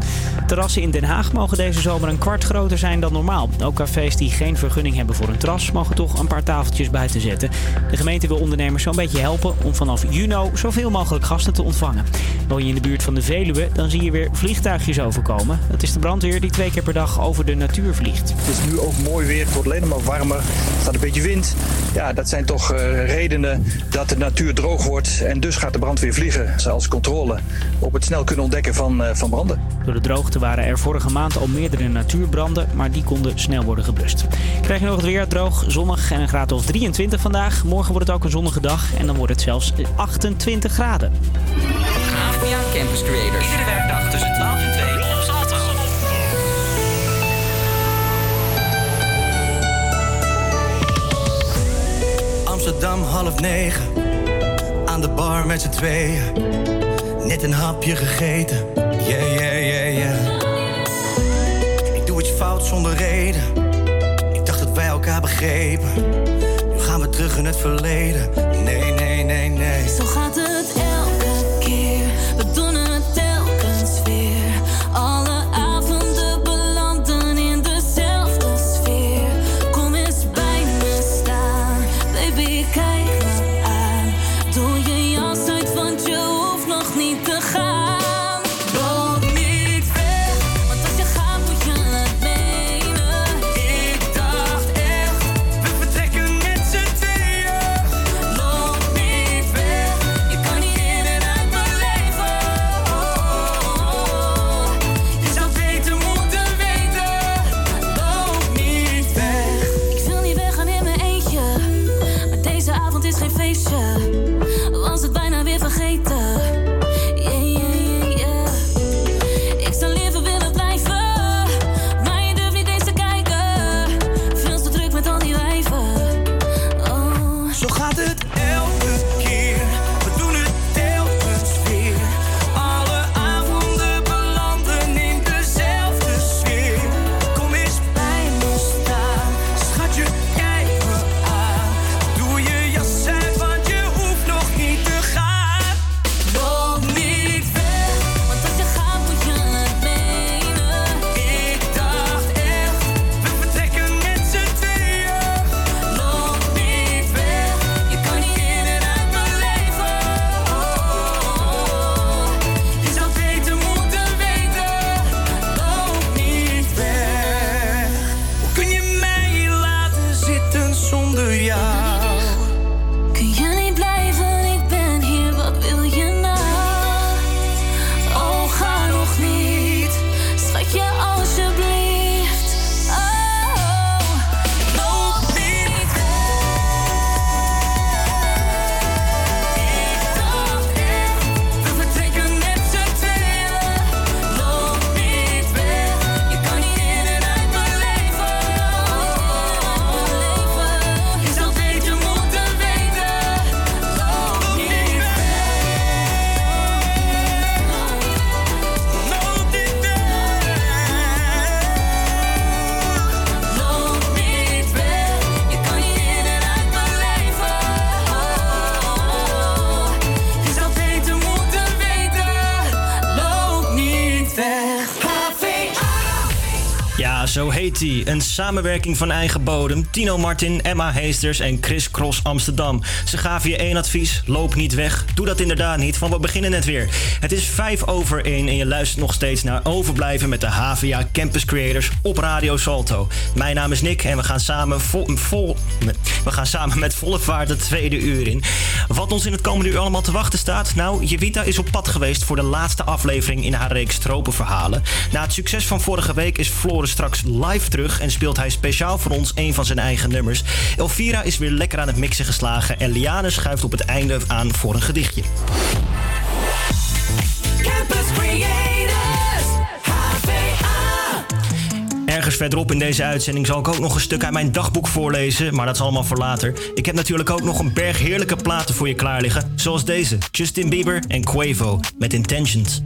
Terrassen in Den Haag mogen deze zomer een kwart groter zijn dan normaal. Ook cafés die geen vergunning hebben voor een terras mogen toch een paar tafeltjes buiten zetten. De gemeente wil ondernemers zo'n beetje helpen om vanaf juni zoveel mogelijk gasten te ontvangen. Woon je in de buurt van de Veluwe, dan zie je weer vliegtuigjes overkomen. Dat is de brandweer die twee keer per dag over de natuur vliegt. Het is nu ook mooi weer, het wordt alleen maar warmer. staat een beetje wind. Ja, dat zijn toch eh, redenen dat de natuur droog wordt. En dus gaat de brandweer vliegen als controle op het snel kunnen ontdekken van, eh, van branden. Door de droogte waren er vorige maand al meerdere natuurbranden, maar die konden snel worden geblust. Krijg je nog het weer droog, zonnig en een graad of 23 vandaag. Morgen wordt het ook een zonnige dag en dan wordt het zelfs 28 graden. Campus Creators. Iedere werkdag tussen 12 en 2 op Salto. Amsterdam half negen. Aan de bar met z'n tweeën. Net een hapje gegeten. Yeah, yeah, yeah, yeah. Fout zonder reden. Ik dacht dat wij elkaar begrepen. Nu gaan we terug in het verleden. Nee, nee, nee, nee. Zo gaat het Een samenwerking van eigen bodem. Tino Martin, Emma Heesters en Chris Cross Amsterdam. Ze gaven je één advies. Loop niet weg. Doe dat inderdaad niet, want we beginnen net weer. Het is vijf over één en je luistert nog steeds naar Overblijven met de HVA Campus Creators op Radio Salto. Mijn naam is Nick en we gaan samen, vol, vol, we gaan samen met volle vaart het tweede uur in. Wat ons in het komende uur allemaal te wachten staat? Nou, Jevita is op pad geweest voor de laatste aflevering in haar reeks Tropenverhalen. Na het succes van vorige week is Floris straks live terug en speelt hij speciaal voor ons een van zijn eigen nummers. Elvira is weer lekker aan het mixen geslagen en Liane schuift op het einde aan voor een gedichtje. Verderop in deze uitzending zal ik ook nog een stuk uit mijn dagboek voorlezen, maar dat is allemaal voor later. Ik heb natuurlijk ook nog een berg heerlijke platen voor je klaar liggen, zoals deze: Justin Bieber en Quavo met Intentions.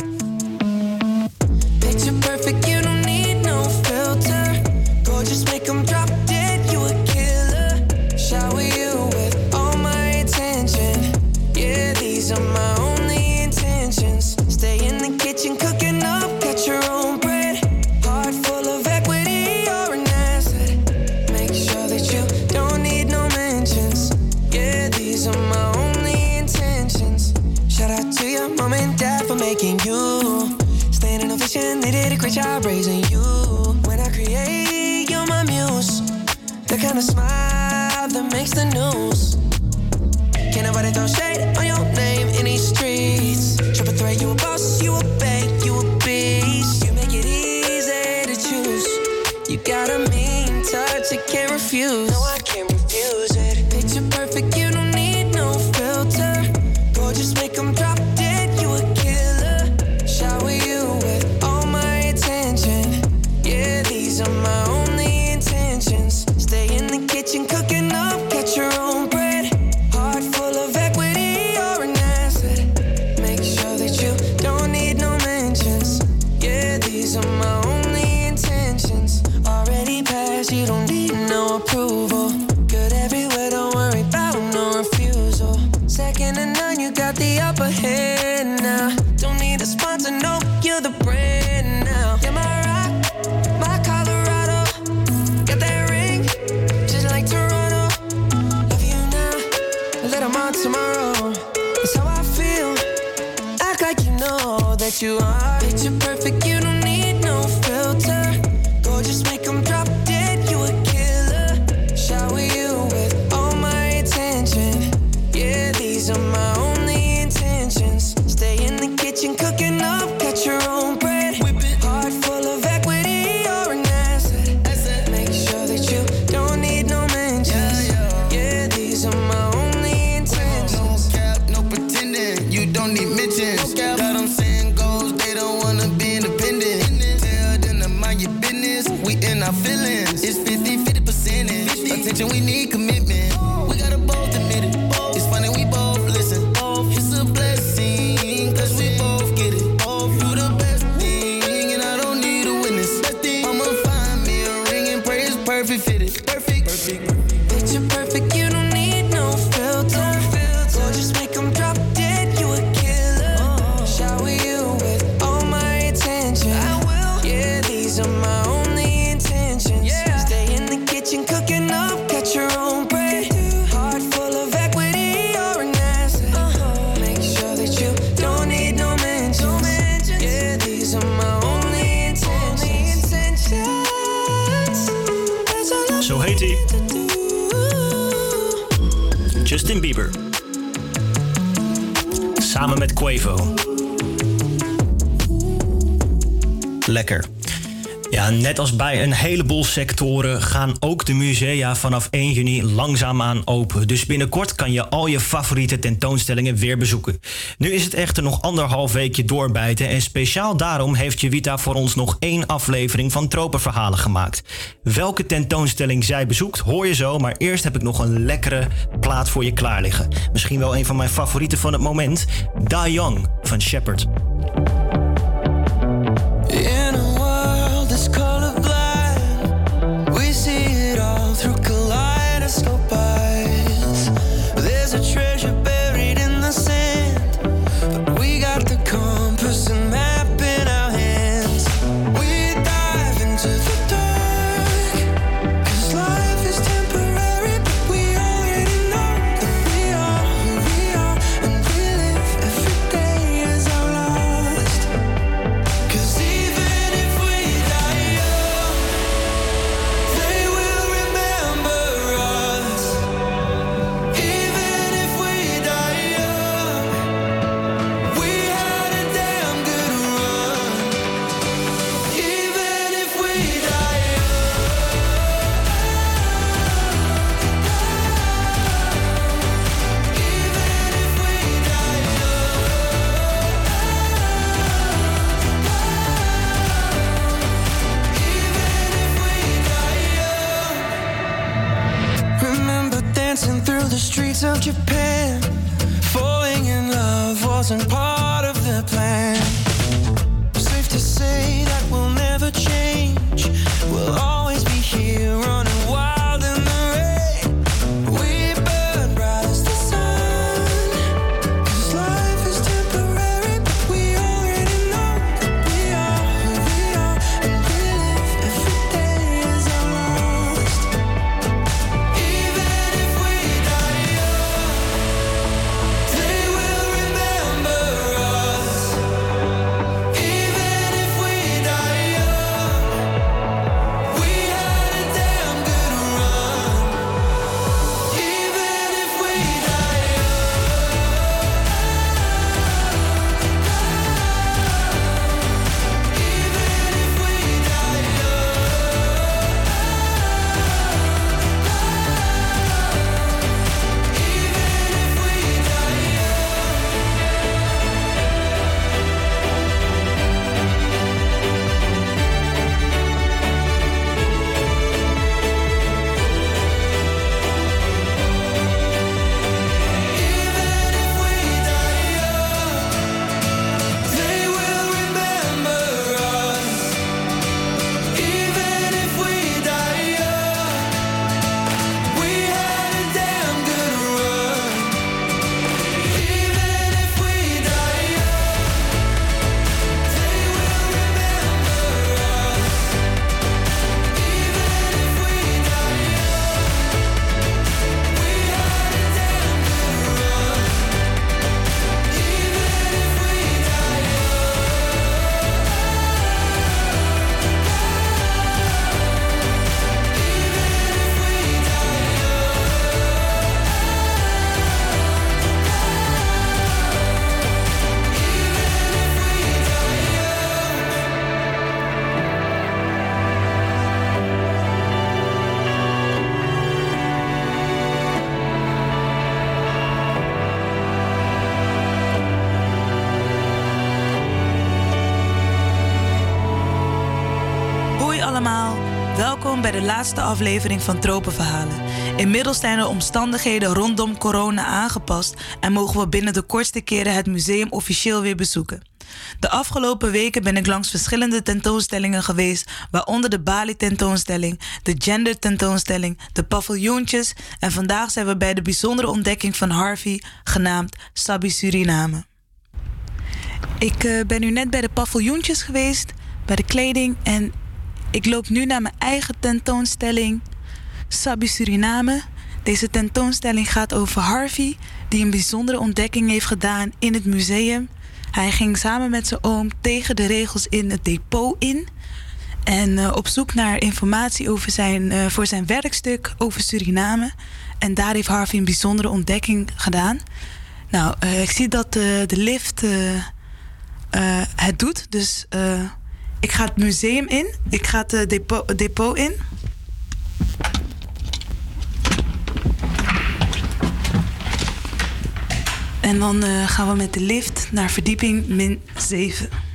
sectoren gaan ook de musea vanaf 1 juni langzaamaan open. Dus binnenkort kan je al je favoriete tentoonstellingen weer bezoeken. Nu is het echter nog anderhalf weekje doorbijten en speciaal daarom heeft Jewita voor ons nog één aflevering van Tropenverhalen gemaakt. Welke tentoonstelling zij bezoekt hoor je zo, maar eerst heb ik nog een lekkere plaat voor je klaar liggen. Misschien wel een van mijn favorieten van het moment, Da Young van Shepard. Bij de laatste aflevering van Tropenverhalen. Inmiddels zijn de omstandigheden rondom corona aangepast en mogen we binnen de kortste keren het museum officieel weer bezoeken. De afgelopen weken ben ik langs verschillende tentoonstellingen geweest, waaronder de Bali tentoonstelling, de Gender tentoonstelling, de paviljoentjes en vandaag zijn we bij de bijzondere ontdekking van Harvey, genaamd Sabi Suriname. Ik eh, ben nu net bij de paviljoentjes geweest, bij de kleding en ik loop nu naar mijn eigen tentoonstelling Sabi Suriname. Deze tentoonstelling gaat over Harvey, die een bijzondere ontdekking heeft gedaan in het museum. Hij ging samen met zijn oom tegen de regels in het depot in. En eh, op zoek naar informatie over zijn, eh, voor zijn werkstuk over Suriname. En daar heeft Harvey een bijzondere ontdekking gedaan. Nou, eh, ik zie dat de lift het doet. Dus ik ga het museum in. Ik ga het eh, depot, depot in. En dan eh, gaan we met de lift naar verdieping min 7.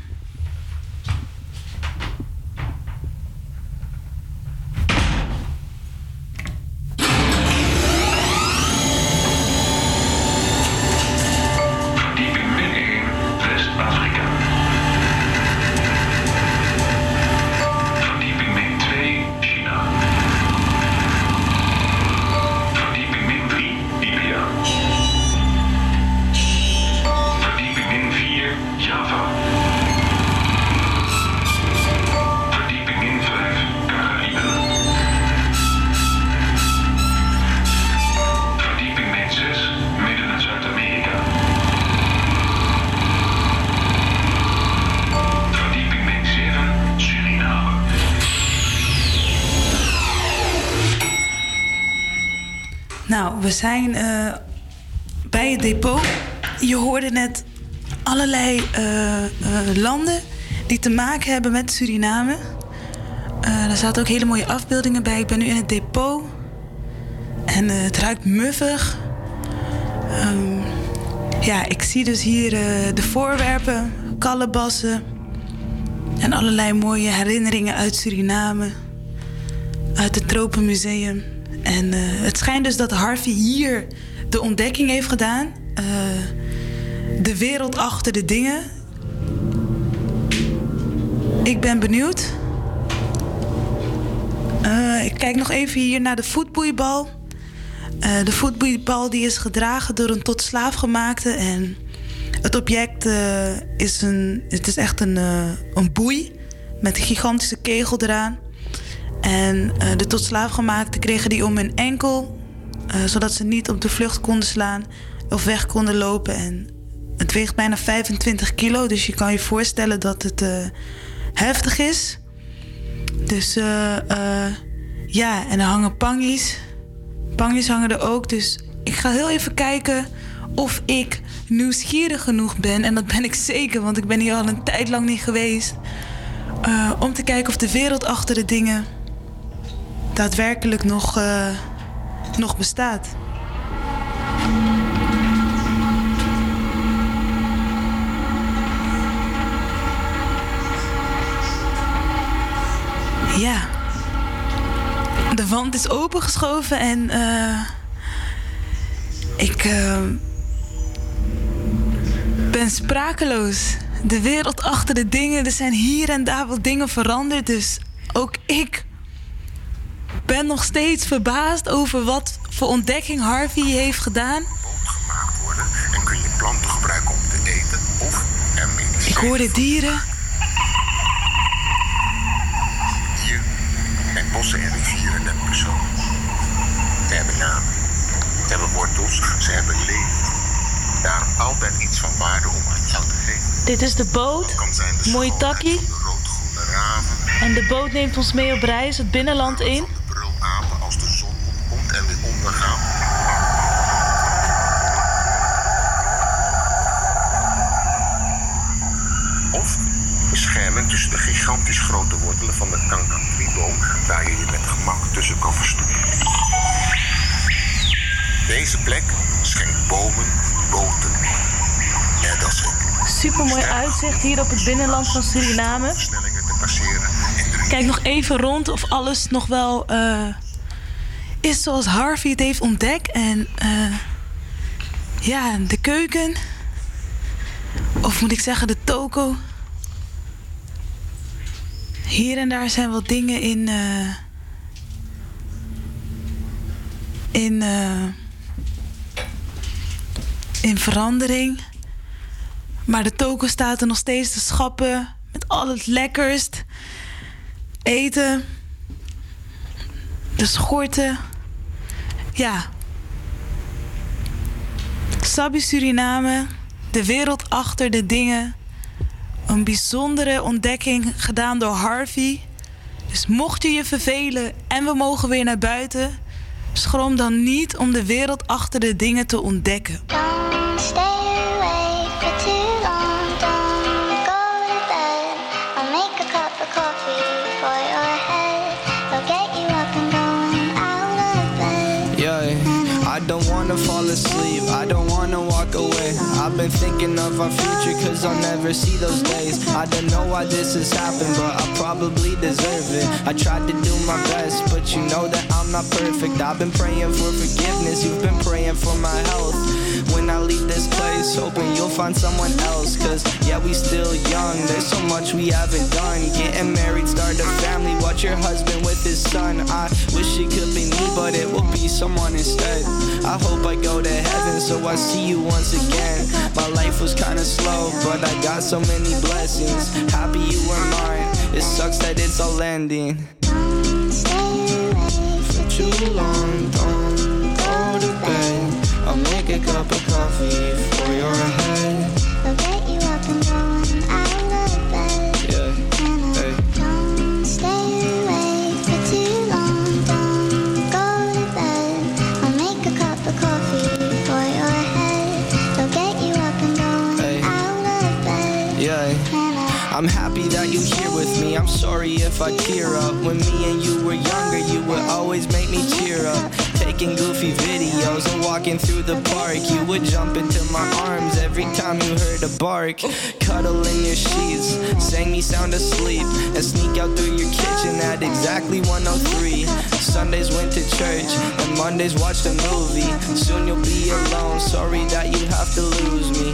Zijn eh, bij het depot. Je hoorde net allerlei eh, eh, landen die te maken hebben met Suriname. Er zaten ook hele mooie afbeeldingen bij. Ik ben nu in het depot. En het ruikt muffig. Ehm, ja, ik zie dus hier de voorwerpen, kalebassen. En allerlei mooie herinneringen uit Suriname. Uit het Tropenmuseum. En eh, het schijnt dus dat Harvey hier de ontdekking heeft gedaan. Eh, de wereld achter de dingen. Ik ben benieuwd. Eh, ik kijk nog even hier naar de voetboeibal. De voetboeibal die is gedragen door een tot slaaf gemaakte. En het object is, een, het is echt een, een boei met een gigantische kegel eraan. En eh, de tot slaaf gemaakte kregen die om hun enkel, eh, zodat ze niet op de vlucht konden slaan of weg konden lopen. En het weegt bijna 25 kilo, dus je kan je voorstellen dat het eh, heftig is. Dus ja, en er hangen pangies. Pangies hangen er ook, dus ik ga heel even kijken of ik nieuwsgierig genoeg ben. En dat ben ik zeker, want ik ben hier al een tijd lang niet geweest. Om te kijken of de wereld achter de dingen daadwerkelijk nog, eh, nog bestaat. Ja. De wand is opengeschoven en eh, ik eh, ben sprakeloos. De wereld achter de dingen, er zijn hier en daar wat dingen veranderd. Dus ook ik ben nog steeds verbaasd over wat voor ontdekking Harvey heeft gedaan. worden en kun je planten gebruiken om te eten of er Ik hoorde dieren. Hier zijn bossen en rivieren net persoon. Ze hebben namen, ze hebben wortels, ze hebben leven. Daarom altijd iets van waarde om aan jou te geven. Dit is de boot. Mooi takkie. Roodgroene raven, En de boot neemt ons mee op reis het binnenland in. brulapen als de zon opkomt en weer ondergaat. Of bescherming tussen de gigantisch grote wortelen van de kankantrieboom, waar je je met gemak tussen kan verstoppen. Deze plek schenkt bomen, boten, net als ik. Super mooi uitzicht hier op het binnenland van Suriname. Versnellingen te passeren en de kijk nog even rond of alles nog wel eh, is zoals Harvey het heeft ontdekt. En eh, ja, de keuken. Of moet ik zeggen, de toko. Hier en daar zijn wel dingen in. eh, in. eh, in verandering. Maar de toko staat er nog steeds te schappen. Met al het lekkerst. Eten. De schorten. Ja. Sabi Suriname. De wereld achter de dingen. Een bijzondere ontdekking gedaan door Harvey. Dus mocht je je vervelen en we mogen weer naar buiten... schroom dan niet om de wereld achter de dingen te ontdekken. I don't wanna fall asleep, I don't wanna walk away. I've been thinking of our future, cause I'll never see those days. I don't know why this has happened, but I probably deserve it. I tried to do my best, but you know that I'm not perfect. I've been praying for forgiveness, you've been praying for my health. When I leave this place, hoping you'll find someone else. Cause yeah, we still young, there's so much we haven't done. Getting married, start a family, watch your husband with his son. I wish it could be me, but it will be someone instead. I hope I go to heaven, so I see you once again. My life was kinda slow, but I got so many blessings. Happy you were mine, it sucks that it's all ending. Stay away For too long, don't cup of coffee for your head. I'll get you up and going out of bed. Yeah, hey. Don't stay away for too long. Don't go to bed. I'll make a cup of coffee for your head. I'll get you up and going out of bed. Yeah. I'm happy that you're here with me. I'm sorry if I tear up. When me and you were younger, you would always make me cheer up. Taking goofy videos and walking through the park. You would jump into my arms every time you heard a bark. Cuddle in your sheets, sang me sound asleep, and sneak out through your kitchen at exactly 103. Sundays went to church, and Mondays watched a movie. Soon you'll be alone. Sorry that you have to lose me.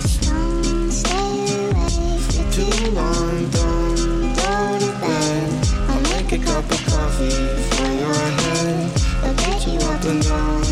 Too long, don't go to bed. I'll make a cup of coffee for your head. I'll get you up and down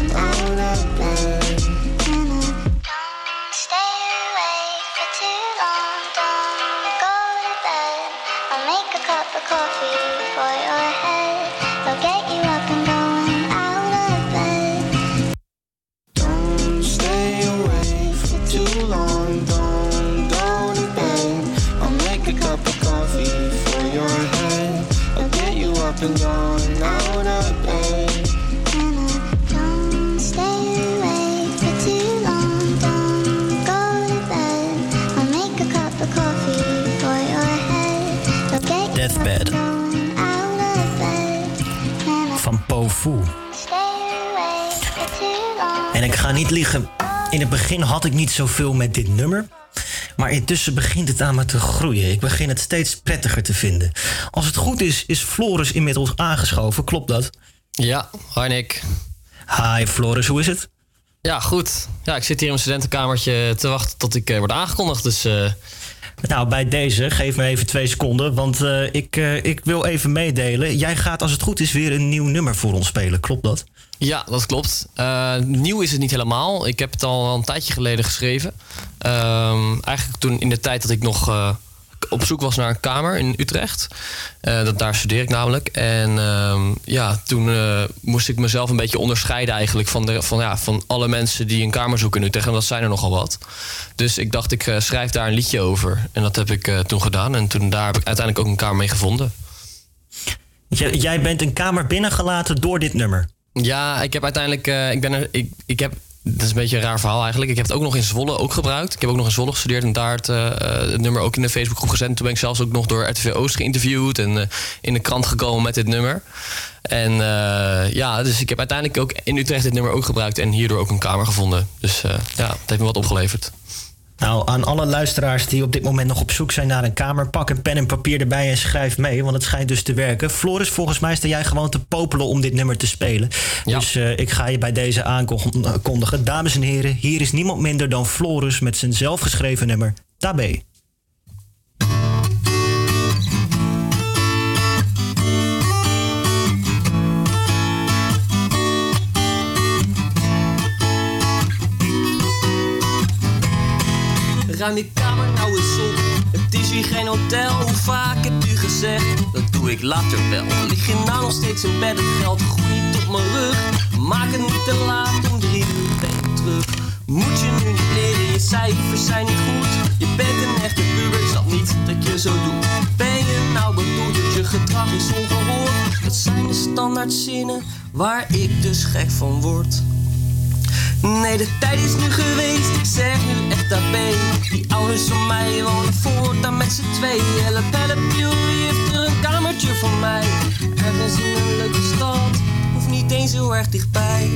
En ik ga niet liegen, in het begin had ik niet zoveel met dit nummer. Maar intussen begint het aan me te groeien. Ik begin het steeds prettiger te vinden. Als het goed is, is Floris inmiddels aangeschoven. Klopt dat? Ja, hi Nick. Hi Floris, hoe is het? Ja, goed. Ja, ik zit hier in mijn studentenkamertje te wachten tot ik eh, word aangekondigd. Dus eh, Nou, bij deze, geef me even twee seconden. Want eh, ik, eh, ik wil even meedelen. Jij gaat, als het goed is, weer een nieuw nummer voor ons spelen. Klopt dat? ja, dat klopt. Eh, nieuw is het niet helemaal. Ik heb het al een tijdje geleden geschreven. Ehm, eigenlijk toen in de tijd dat ik nog op zoek was naar een kamer in Utrecht. Eh, dat, daar studeer ik namelijk. En ehm, ja, toen eh, moest ik mezelf een beetje onderscheiden eigenlijk van, de, van, ja, van alle mensen die een kamer zoeken in Utrecht. En dat zijn er nogal wat. Dus ik dacht, ik eh, schrijf daar een liedje over. En dat heb ik toen gedaan. En toen daar heb ik uiteindelijk ook een kamer mee gevonden. Jij, jij bent een kamer binnengelaten door dit nummer. Ja, ik heb uiteindelijk. ik ben er. Ik, ik heb. Dat is een beetje een raar verhaal eigenlijk. Ik heb het ook nog in Zwolle ook gebruikt. Ik heb ook nog in Zwolle gestudeerd en daar het, eh, het nummer ook in de Facebookgroep gezet. En toen ben ik zelfs ook nog door RTV Oost geïnterviewd en eh, in de krant gekomen met dit nummer. En eh, ja, dus ik heb uiteindelijk ook in Utrecht dit nummer ook gebruikt en hierdoor ook een kamer gevonden. Dus ja, het heeft me wat opgeleverd. Nou, aan alle luisteraars die op dit moment nog op zoek zijn naar een kamer, pak een pen en papier erbij en schrijf mee, want het schijnt dus te werken. Floris, volgens mij sta jij gewoon te popelen om dit nummer te spelen. Dus eh, ik ga je bij deze aankondigen. Dames en heren, hier is niemand minder dan Floris met zijn zelfgeschreven nummer Tabé. Ruim je kamer nou eens op. Het is hier geen hotel. Hoe vaak heb je gezegd? Dat doe ik later wel. Lig je nou nog steeds in bed? Het geld groeit op mijn rug. Maak het niet te laat om drie uur ben terug. Moet je nu niet leren, je cijfers zijn niet goed. Je bent een echte puber, is dat niet dat je zo doet? Ben je nou bedoeld, je gedrag is ongehoord? Dat zijn de standaard zinnen waar ik dus gek van word. Nee, de tijd is nu geweest, ik zeg nu echt AB. Die ouders van mij wonen voortaan met z'n tweeën. Help, help, heeft er een kamertje voor mij. Ergens in een leuke stad, hoeft niet eens heel erg dichtbij.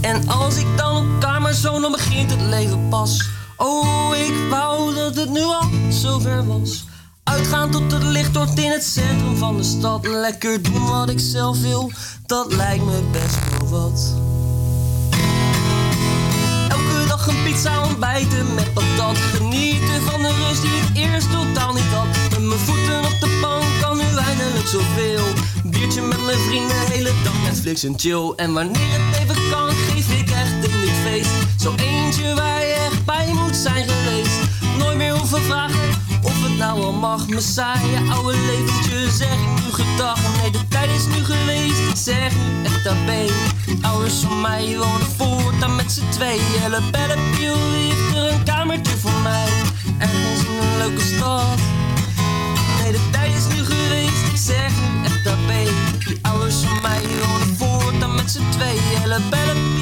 En als ik dan op kamer zo, dan begint het leven pas. Oh, ik wou dat het nu al zover was. Uitgaan tot het licht wordt in het centrum van de stad. Lekker doen wat ik zelf wil, dat lijkt me best wel wat. Een pizza ontbijten met patat. Genieten van de rust die ik eerst totaal niet had. Met mijn voeten op de bank kan nu eindelijk zoveel. Biertje met mijn vrienden, hele dag Netflix en chill. En wanneer het even kan, geef ik echt een dit feest. Zo eentje waar je echt bij moet zijn geweest. Nooit meer hoeven vragen nou al mag. Me saaie oude leventje, zeg ik nu gedag. Nee, de tijd is nu geweest, zeg nu echt. Die ouders van mij wonen voortaan met z'n tweeën. Help, jullie heeft er een kamertje voor mij. Ergens in een leuke stad. Nee, de tijd is nu geweest, ik zeg nu echt daarbij. Die ouders van mij wonen voortaan met z'n tweeën. Help,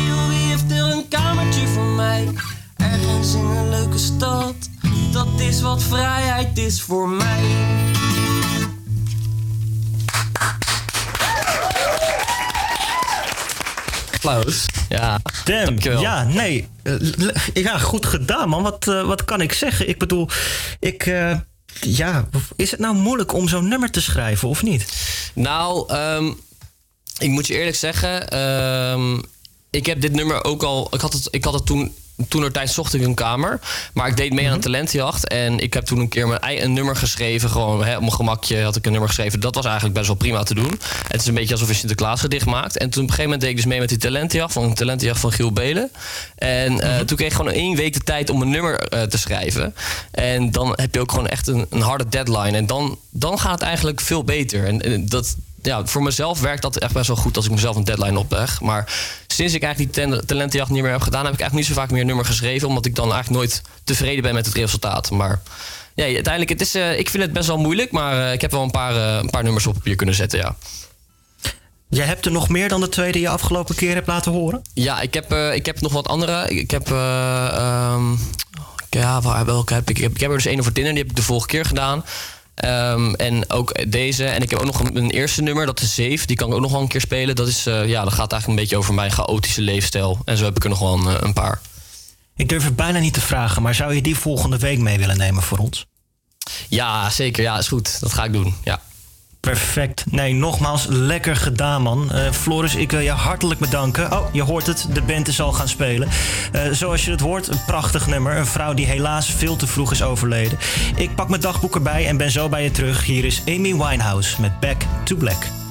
jullie heeft er een kamertje voor mij. Ergens in een leuke stad. Dat is wat vrijheid is voor mij. Applaus. Ja. Damn, ja, nee. Eh, Ja, goed gedaan, man. Wat, eh, wat kan ik zeggen? Ik bedoel, ik... eh, ja, is het nou moeilijk om zo'n nummer te schrijven, of niet? Nou, ehm, ik moet je eerlijk zeggen, ehm, ik heb dit nummer ook al. Ik had het, ik had het toen. Toen er tijd zocht ik een kamer. Maar ik deed mee aan een talentjacht. En ik heb toen een keer mijn een nummer geschreven. Gewoon hè, op mijn gemakje had ik een nummer geschreven. Dat was eigenlijk best wel prima te doen. Het is een beetje alsof je Sinterklaas gedicht maakt. En toen op een gegeven moment deed ik dus mee met die talentjacht. Van een talentjacht van Giel Belen. En eh, toen kreeg ik gewoon één week de tijd om een nummer eh, te schrijven. En dan heb je ook gewoon echt een, een harde deadline. En dan, dan gaat het eigenlijk veel beter. En, en dat, ja, voor mezelf werkt dat echt best wel goed als ik mezelf een deadline opleg. Maar sinds ik eigenlijk die ten- talentenjacht niet meer heb gedaan, heb ik eigenlijk niet zo vaak meer een nummer geschreven. Omdat ik dan eigenlijk nooit tevreden ben met het resultaat. Maar ja, uiteindelijk, het is, eh, ik vind het best wel moeilijk. Maar eh, ik heb wel een paar, eh, een paar nummers op papier kunnen zetten, ja. Jij hebt er nog meer dan de twee die je afgelopen keer hebt laten horen? Ja, ik heb, ik heb nog wat andere. Ik, ik heb. eh, ehm, ja, welke heb ik? Ik heb, ik heb er dus een over Tinder, die heb ik de vorige keer gedaan. Ehm, en ook deze. En ik heb ook nog een, een eerste nummer, dat is Zeef. Die kan ik ook nog wel een keer spelen. Dat, is, eh, ja, dat gaat eigenlijk een beetje over mijn chaotische leefstijl. En zo heb ik er nog wel een, eh, een paar. Ik durf het bijna niet te vragen, maar zou je die volgende week mee willen nemen voor ons? Ja, zeker. Ja, is goed. Dat ga ik doen. Ja. Perfect. Nee, nogmaals, lekker gedaan, man. Eh, Floris, ik wil je hartelijk bedanken. Oh, je hoort het, de band is al gaan spelen. Eh, zoals je het hoort, een prachtig nummer. Een vrouw die helaas veel te vroeg is overleden. Ik pak mijn dagboek erbij en ben zo bij je terug. Hier is Amy Winehouse met Back to Black.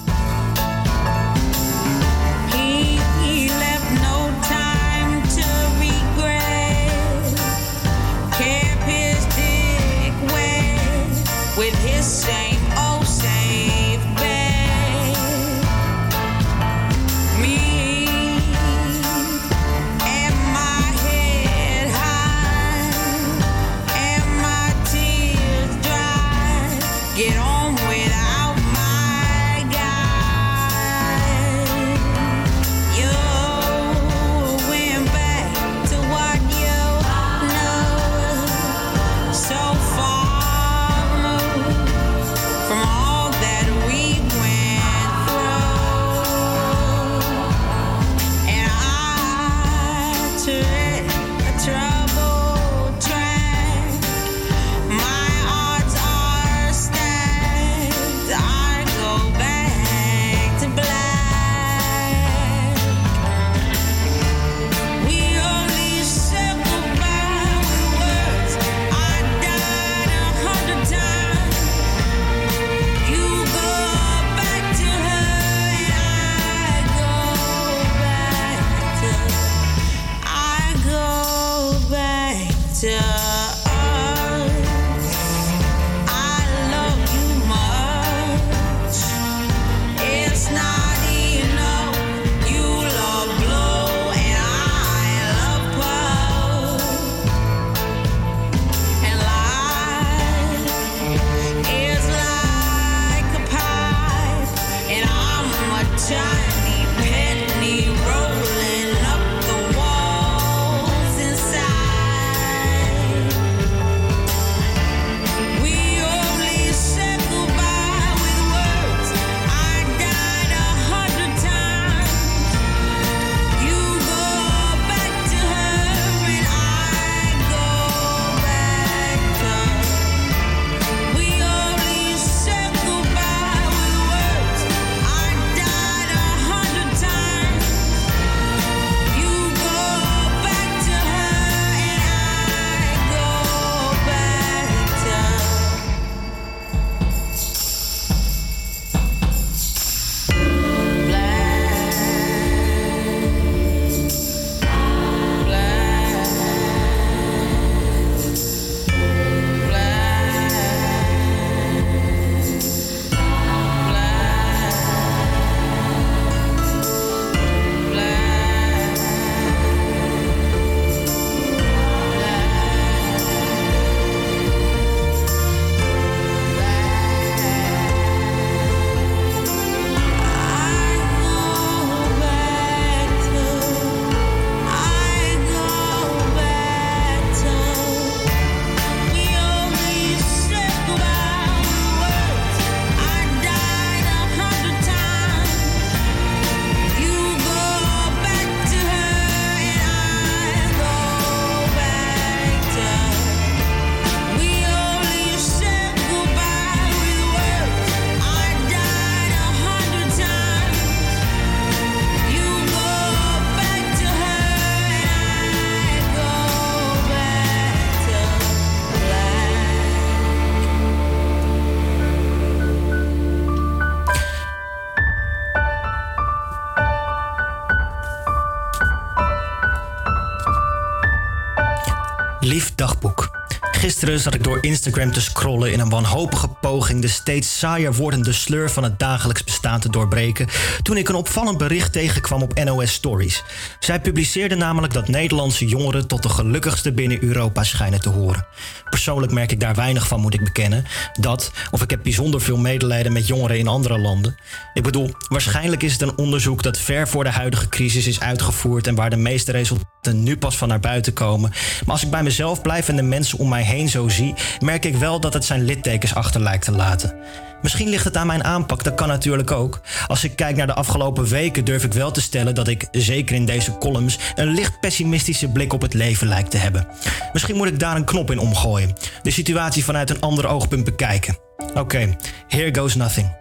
Gisteren zat ik door Instagram te scrollen in een wanhopige poging de steeds saaier wordende sleur van het dagelijks bestaan te doorbreken. Toen ik een opvallend bericht tegenkwam op NOS Stories. Zij publiceerde namelijk dat Nederlandse jongeren tot de gelukkigste binnen Europa schijnen te horen. Persoonlijk merk ik daar weinig van, moet ik bekennen. Dat, of ik heb bijzonder veel medelijden met jongeren in andere landen. Ik bedoel, waarschijnlijk is het een onderzoek dat ver voor de huidige crisis is uitgevoerd en waar de meeste resultaten nu pas van naar buiten komen. Maar als ik bij mezelf blijf en de mensen om mij heen zo zie, merk ik wel dat het zijn littekens achter lijkt te laten. Misschien ligt het aan mijn aanpak, dat kan natuurlijk ook. Als ik kijk naar de afgelopen weken durf ik wel te stellen dat ik, zeker in deze columns, een licht pessimistische blik op het leven lijkt te hebben. Misschien moet ik daar een knop in omgooien. De situatie vanuit een ander oogpunt bekijken. Oké, here goes nothing.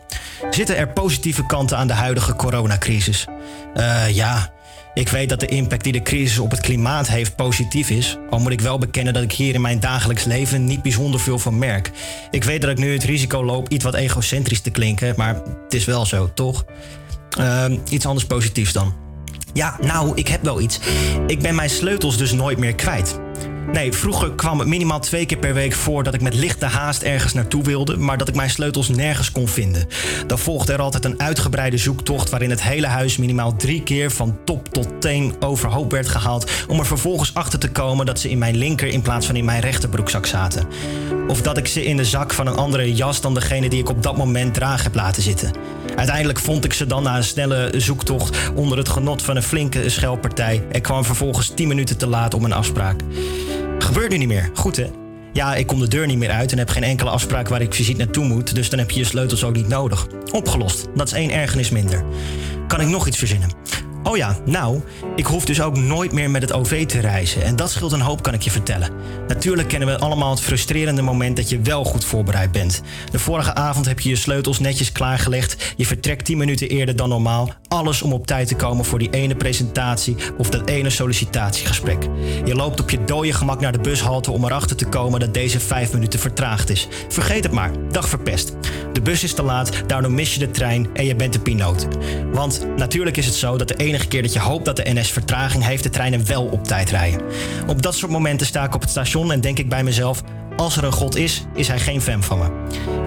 Zitten er positieve kanten aan de huidige coronacrisis? Eh ja, ik weet dat de impact die de crisis op het klimaat heeft positief is. Al moet ik wel bekennen dat ik hier in mijn dagelijks leven niet bijzonder veel van merk. Ik weet dat ik nu het risico loop iets wat egocentrisch te klinken, maar het is wel zo, toch? Ehm, iets anders positiefs dan. Ja, nou, ik heb wel iets. Ik ben mijn sleutels dus nooit meer kwijt. Nee, vroeger kwam het minimaal twee keer per week voor dat ik met lichte haast ergens naartoe wilde, maar dat ik mijn sleutels nergens kon vinden. Dan volgde er altijd een uitgebreide zoektocht waarin het hele huis minimaal drie keer van top tot teen overhoop werd gehaald, om er vervolgens achter te komen dat ze in mijn linker in plaats van in mijn rechterbroekzak zaten. Of dat ik ze in de zak van een andere jas dan degene die ik op dat moment draag heb laten zitten. Uiteindelijk vond ik ze dan na een snelle zoektocht onder het genot van een flinke schelpartij en kwam vervolgens 10 minuten te laat om een afspraak. Gebeurt nu niet meer. Goed hè? Ja, ik kom de deur niet meer uit en heb geen enkele afspraak waar ik fysiek naartoe moet, dus dan heb je je sleutels ook niet nodig. Opgelost. Dat is één ergernis minder. Kan ik nog iets verzinnen? Oh ja, nou, ik hoef dus ook nooit meer met het OV te reizen. En dat scheelt een hoop, kan ik je vertellen. Natuurlijk kennen we allemaal het frustrerende moment dat je wel goed voorbereid bent. De vorige avond heb je je sleutels netjes klaargelegd. Je vertrekt 10 minuten eerder dan normaal. Alles om op tijd te komen voor die ene presentatie of dat ene sollicitatiegesprek. Je loopt op je dode gemak naar de bushalte om erachter te komen dat deze 5 minuten vertraagd is. Vergeet het maar, dag verpest. De bus is te laat, daardoor mis je de trein en je bent de piloot. Want natuurlijk is het zo dat de enige keer dat je hoopt dat de NS vertraging heeft, de treinen wel op tijd rijden. Op dat soort momenten sta ik op het station en denk ik bij mezelf: als er een God is, is hij geen fan van me.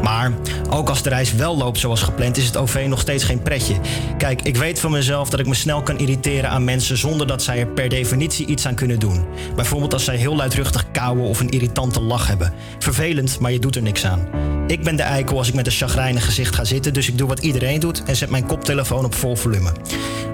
Maar ook als de reis wel loopt zoals gepland, is het OV nog steeds geen pretje. Kijk, ik weet van mezelf dat ik me snel kan irriteren aan mensen zonder dat zij er per definitie iets aan kunnen doen. Bijvoorbeeld als zij heel luidruchtig kauwen of een irritante lach hebben. Vervelend, maar je doet er niks aan. Ik ben de eikel als ik met een chagrijnig gezicht ga zitten, dus ik doe wat iedereen doet en zet mijn koptelefoon op vol volume.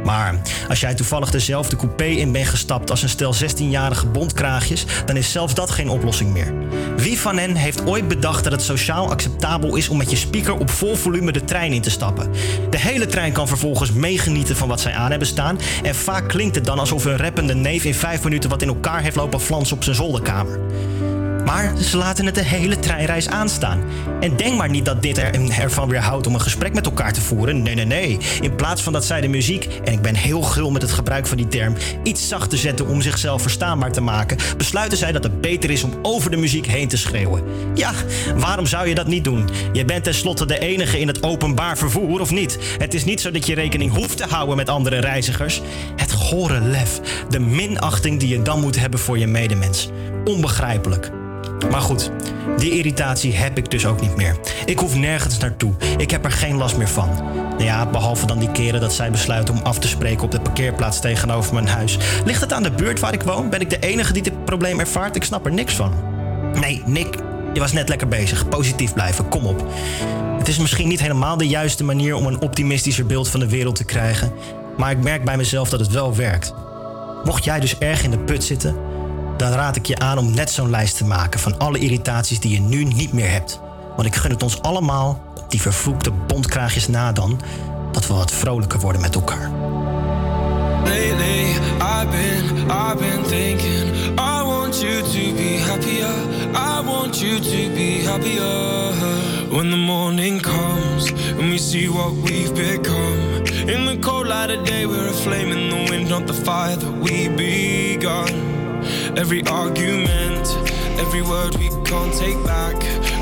Maar als jij toevallig dezelfde coupé in bent gestapt als een stel 16-jarige bondkraagjes, dan is zelfs dat geen oplossing meer. Wie van hen heeft ooit bedacht dat het sociaal acceptabel is om met je speaker op vol volume de trein in te stappen? De hele trein kan vervolgens meegenieten van wat zij aan hebben staan. En vaak klinkt het dan alsof een rappende neef in vijf minuten wat in elkaar heeft lopen flansen op zijn zolderkamer. Maar ze laten het de hele treinreis aanstaan. En denk maar niet dat dit er, ervan weerhoudt om een gesprek met elkaar te voeren. Nee, nee, nee. In plaats van dat zij de muziek, en ik ben heel gul met het gebruik van die term, iets zachter zetten om zichzelf verstaanbaar te maken, besluiten zij dat het beter is om over de muziek heen te schreeuwen. Ja, waarom zou je dat niet doen? Je bent tenslotte de enige in het openbaar vervoer, of niet? Het is niet zo dat je rekening hoeft te houden met andere reizigers. Het gore lef, de minachting die je dan moet hebben voor je medemens. Onbegrijpelijk. Maar goed, die irritatie heb ik dus ook niet meer. Ik hoef nergens naartoe. Ik heb er geen last meer van. Nou ja, behalve dan die keren dat zij besluiten om af te spreken op de parkeerplaats tegenover mijn huis. Ligt het aan de buurt waar ik woon? Ben ik de enige die dit probleem ervaart? Ik snap er niks van. Nee, Nick, je was net lekker bezig. Positief blijven, kom op. Het is misschien niet helemaal de juiste manier om een optimistischer beeld van de wereld te krijgen. Maar ik merk bij mezelf dat het wel werkt. Mocht jij dus erg in de put zitten, dan raad ik je aan om net zo'n lijst te maken van alle irritaties die je nu niet meer hebt. Want ik gun het ons allemaal, op die vervloekte bondkraagjes na dan, dat we wat vrolijker worden met elkaar. Lately, I've been, I've been thinking. I want you to be happier. I want you to be happier. When the morning comes and we see what we've become. In the cold light of day, we're a flame the wind, not the fire that we begun. Every argument, every word we can't take back.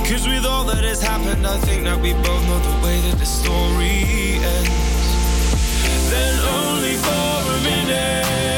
Cause with all that has happened, I think that we both know the way that the story ends. Then only for a minute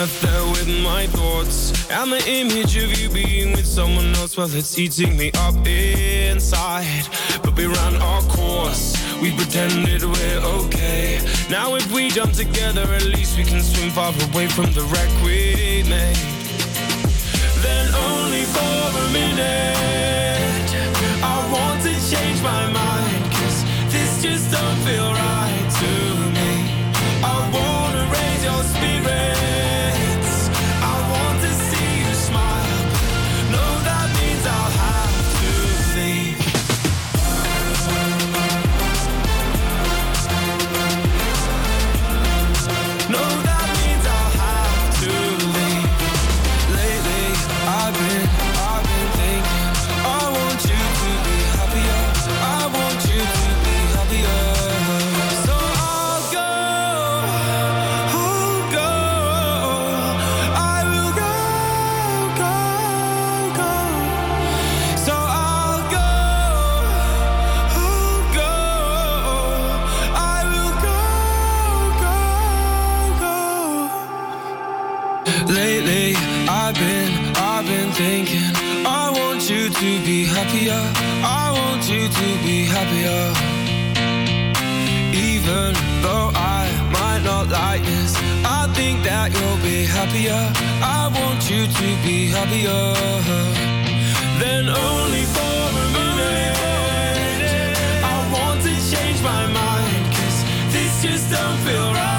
left there with my thoughts. And the image of you being with someone else Well, it's eating me up inside. But we ran our course. We pretended we're okay. Now if we jump together At least we can swim far away from the wreck we made. Then only for a minute I want to change my mind. Cause this just don't feel right happier Even though I might not like this I think that you'll be happier. I want you to be happier. Then only for a minute I want to change my mind Cause this just don't feel right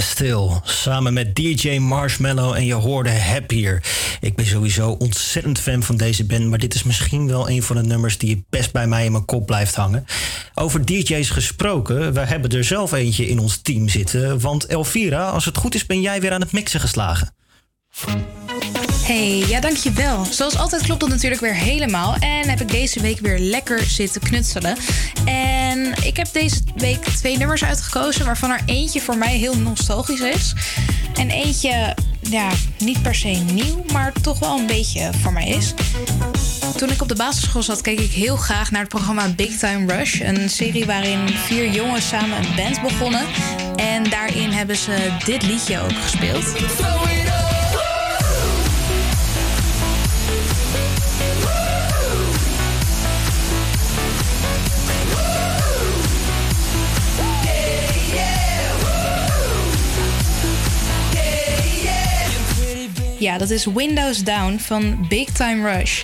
stil, samen met DJ Marshmallow en je hoorde Happier. Ik ben sowieso ontzettend fan van deze band, maar dit is misschien wel een van de nummers die best bij mij in mijn kop blijft hangen. Over DJ's gesproken, we hebben er zelf eentje in ons team zitten, want Elvira, als het goed is ben jij weer aan het mixen geslagen. Hey, ja dankjewel. Zoals altijd klopt dat natuurlijk weer helemaal. En heb ik deze week weer lekker zitten knutselen. En ik heb deze week twee nummers uitgekozen... waarvan er eentje voor mij heel nostalgisch is. En eentje, ja, niet per se nieuw... maar toch wel een beetje voor mij is. Toen ik op de basisschool zat, keek ik heel graag naar het programma Big Time Rush. Een serie waarin vier jongens samen een band begonnen. En daarin hebben ze dit liedje ook gespeeld. Ja, dat is Windows Down van Big Time Rush.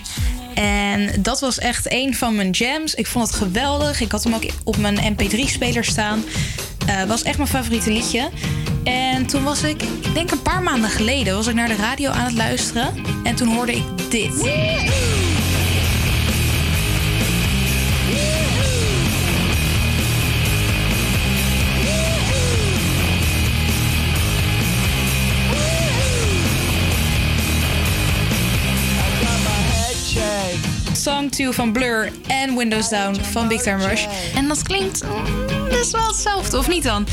En dat was echt een van mijn jams. Ik vond het geweldig. Ik had hem ook op mijn MP3-speler staan. Eh was echt mijn favoriete liedje. En toen was ik, ik denk een paar maanden geleden, was ik naar de radio aan het luisteren. En toen hoorde ik dit. Song 2 van Blur en Windows Down van Big Time Rush. En dat klinkt mm, best wel hetzelfde, of niet dan?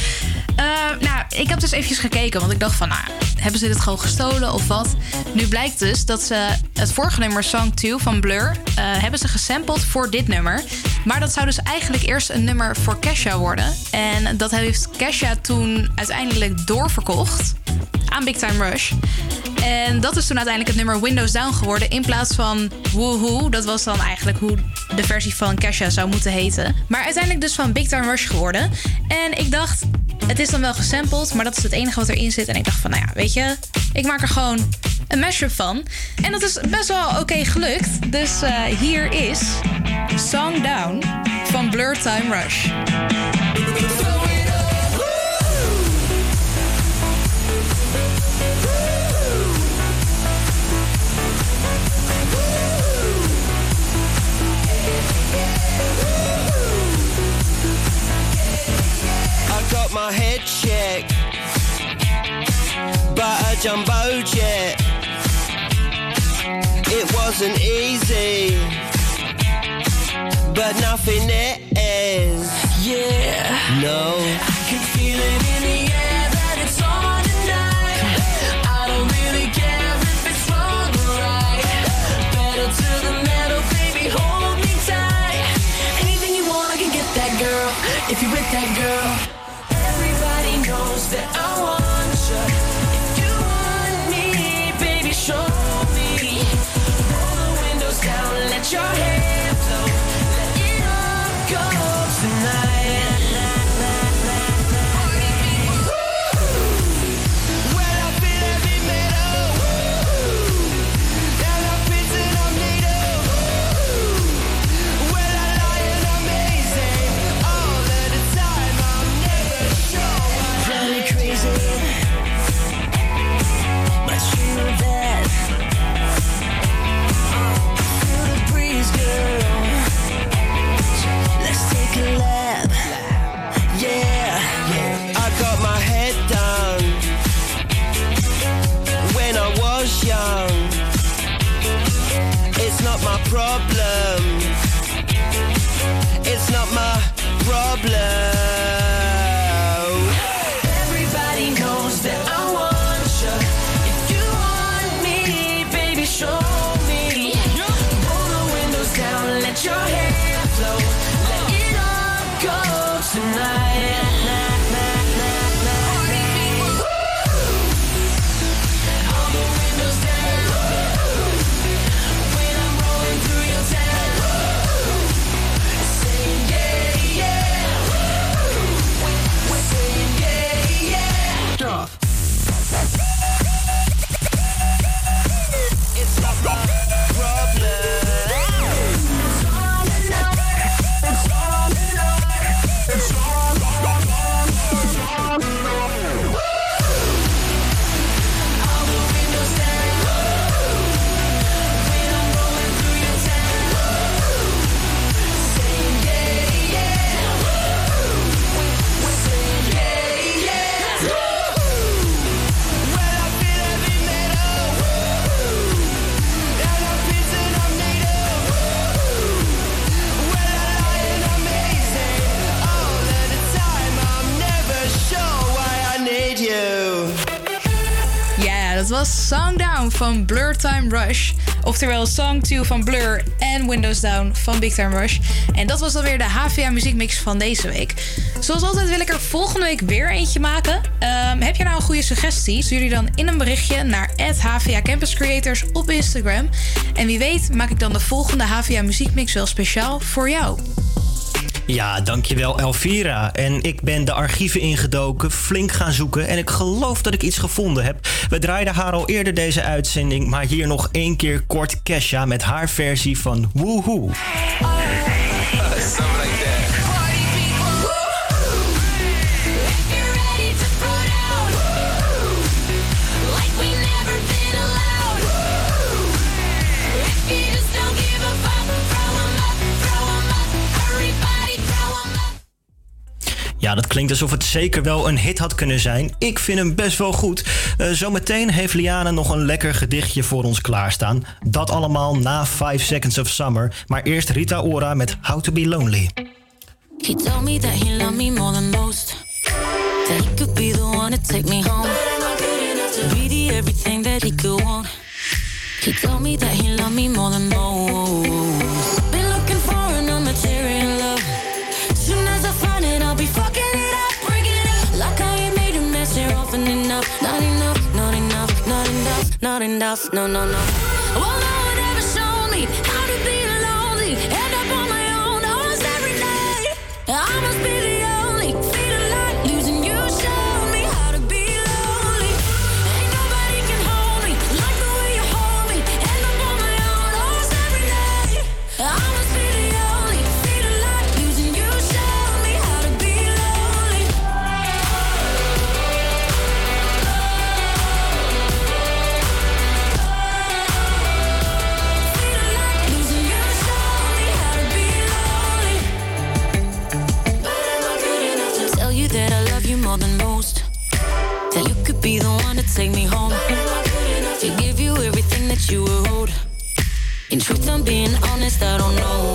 Eh, nou, ik heb dus eventjes gekeken, want ik dacht van, nou, hebben ze dit gewoon gestolen of wat? Nu blijkt dus dat ze het vorige nummer Song 2 van Blur eh, hebben ze gesampled voor dit nummer. Maar dat zou dus eigenlijk eerst een nummer voor Kesha worden. En dat heeft Kesha toen uiteindelijk doorverkocht aan Big Time Rush. En dat is toen uiteindelijk het nummer Windows Down geworden. In plaats van Woohoo. Dat was dan eigenlijk hoe de versie van Kesha zou moeten heten. Maar uiteindelijk dus van Big Time Rush geworden. En ik dacht, het is dan wel gesampled. Maar dat is het enige wat erin zit. En ik dacht van, nou ja, weet je. Ik maak er gewoon een mashup van. En dat is best wel oké gelukt. Dus eh, hier is Song Down van Blur Time Rush. Jumbo jet. It wasn't easy, but nothing is. Yeah. No. I can feel it in the air that it's on tonight. I don't really care if it's wrong or right. Better to the metal, baby, hold me tight. Anything you want, I can get that girl. If you're with that girl, your problem. Was Song Down van Blur Time Rush. Oftewel Song 2 van Blur en Windows Down van Big Time Rush. En dat was dan weer de HVA muziekmix van deze week. Zoals altijd wil ik er volgende week weer eentje maken. Ehm, heb je nou een goede suggestie? Stuur die dan in een berichtje naar HVA Campus Creators op Instagram. En wie weet maak ik dan de volgende HVA muziekmix wel speciaal voor jou. Ja, dankjewel Elvira. En ik ben de archieven ingedoken, flink gaan zoeken en ik geloof dat ik iets gevonden heb. We draaiden haar al eerder deze uitzending, maar hier nog één keer kort Kesha met haar versie van Woohoo. Dat klinkt alsof het zeker wel een hit had kunnen zijn. Ik vind hem best wel goed. Eh, zometeen heeft Liana nog een lekker gedichtje voor ons klaarstaan. Dat allemaal na 5 Seconds of Summer. Maar eerst Rita Ora met How to Be Lonely. He told me that he loved me more than most. That he could be the one to take me home. Be the everything that he could want. He told me that he loved me more than most. Not enough, no, no, no. Well, no one ever showed me how to be lonely. End up on my own almost every night. I must be In truth, I'm being honest, I don't know.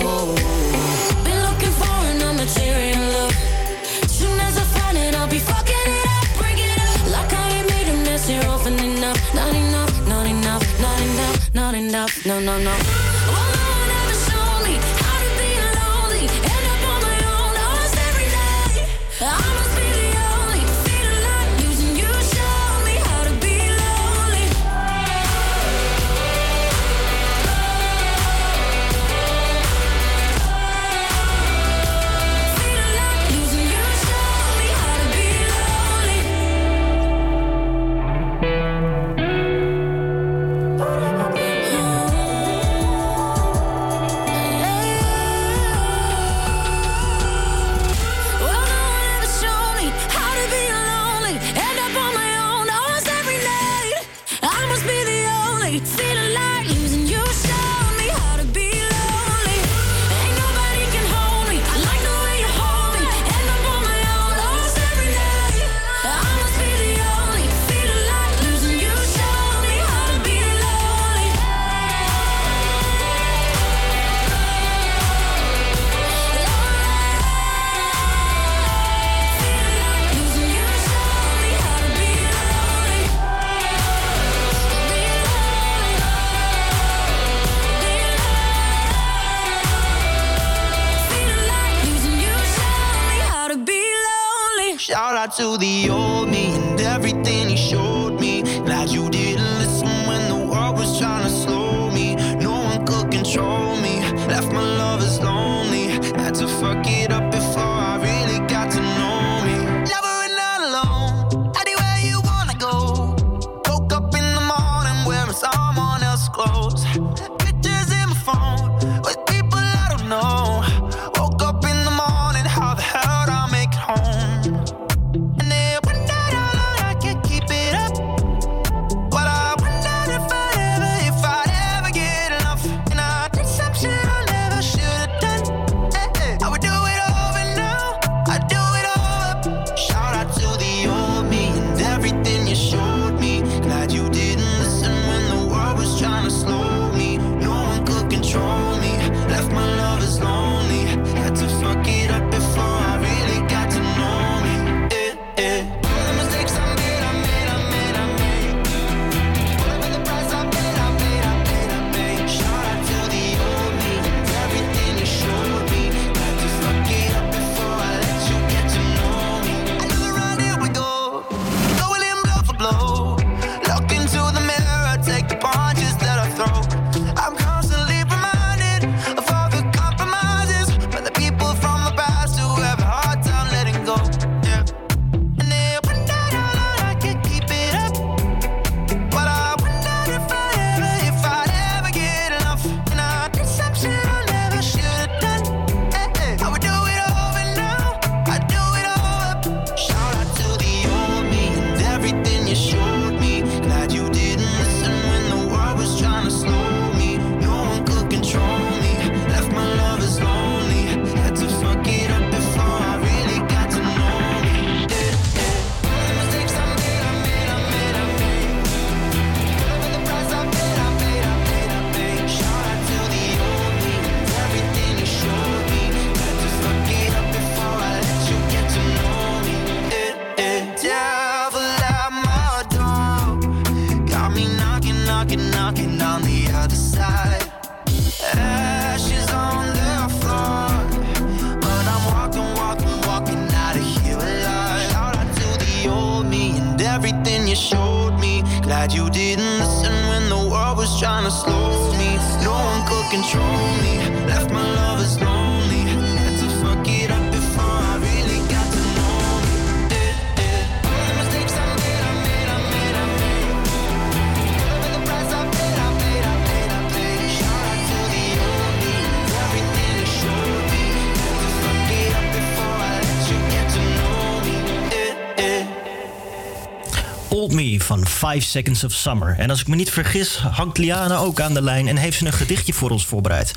Van 5 Seconds of Summer. En als ik me niet vergis, hangt Liana ook aan de lijn en heeft ze een gedichtje voor ons voorbereid.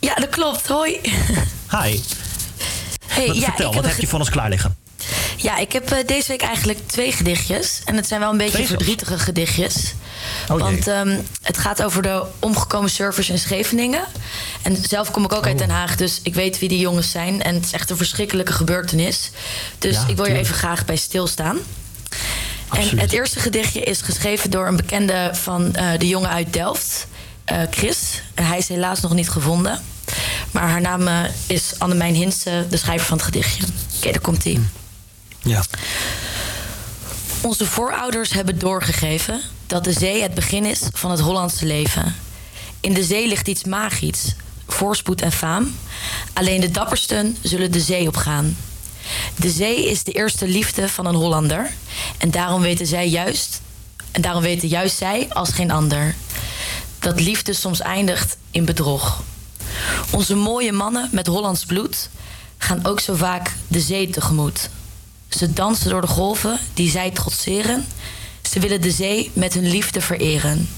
Ja, dat klopt. Hoi. Hi. Hey, Wat- ja, vertel, wat heb je voor ons klaar liggen? Ja, ik heb eh, deze week eigenlijk twee gedichtjes. En het zijn wel een beetje Twee zelfs? verdrietige gedichtjes. Oh. Want ehm, het gaat over de omgekomen surfers in Scheveningen. En zelf kom ik ook Oh. uit Den Haag, dus ik weet wie die jongens zijn. En het is echt een verschrikkelijke gebeurtenis. Dus Ja, ik wil tuurlijk. even graag bij stilstaan. En het eerste gedichtje is geschreven door een bekende van eh, de jongen uit Delft, eh, Chris. Hij is helaas nog niet gevonden. Maar haar naam eh, is Annemijn Hinsen, de schrijver van het gedichtje. Oké, daar komt ie. Ja. Onze voorouders hebben doorgegeven dat de zee het begin is van het Hollandse leven. In de zee ligt iets magisch, voorspoed en faam. Alleen de dappersten zullen de zee opgaan. De zee is de eerste liefde van een Hollander. En daarom weten zij juist, en daarom weten juist zij als geen ander. Dat liefde soms eindigt in bedrog. Onze mooie mannen met Hollands bloed gaan ook zo vaak de zee tegemoet. Ze dansen door de golven die zij trotseren. Ze willen de zee met hun liefde vereren.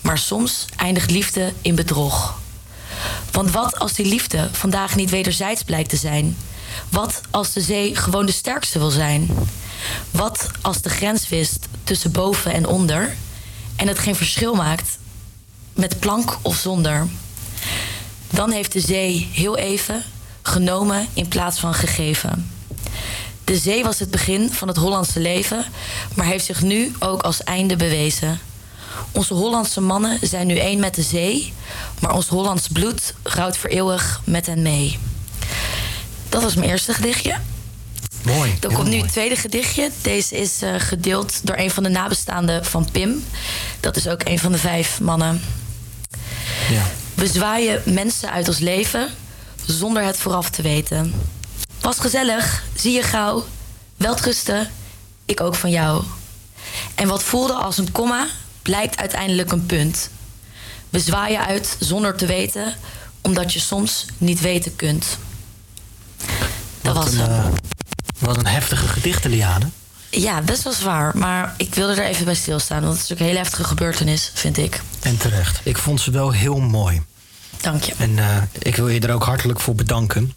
Maar soms eindigt liefde in bedrog. Want wat als die liefde vandaag niet wederzijds blijkt te zijn? Wat als de zee gewoon de sterkste wil zijn? Wat als de grens wist tussen boven en onder en het geen verschil maakt met plank of zonder? Dan heeft de zee heel even genomen in plaats van gegeven. De zee was het begin van het Hollandse leven, maar heeft zich nu ook als einde bewezen. Onze Hollandse mannen zijn nu één met de zee, maar ons Hollands bloed rouwt voor eeuwig met hen mee. Dat was mijn eerste gedichtje. Mooi. Dan komt nu mooi. het tweede gedichtje. Deze is eh, gedeeld door een van de nabestaanden van Pim. Dat is ook een van de vijf mannen. Ja. We zwaaien mensen uit ons leven zonder het vooraf te weten. Was gezellig, zie je gauw. Welterusten, ik ook van jou. En wat voelde als een komma, blijkt uiteindelijk een punt. We zwaaien uit zonder te weten, omdat je soms niet weten kunt. Dat Wat was een, hem. Wat een heftige gedichten, Liane. Ja, best wel zwaar. Maar ik wilde er even bij stilstaan. Want het is ook een hele heftige gebeurtenis, vind ik. En terecht. Ik vond ze wel heel mooi. Dank je. En eh, ik wil je er ook hartelijk voor bedanken.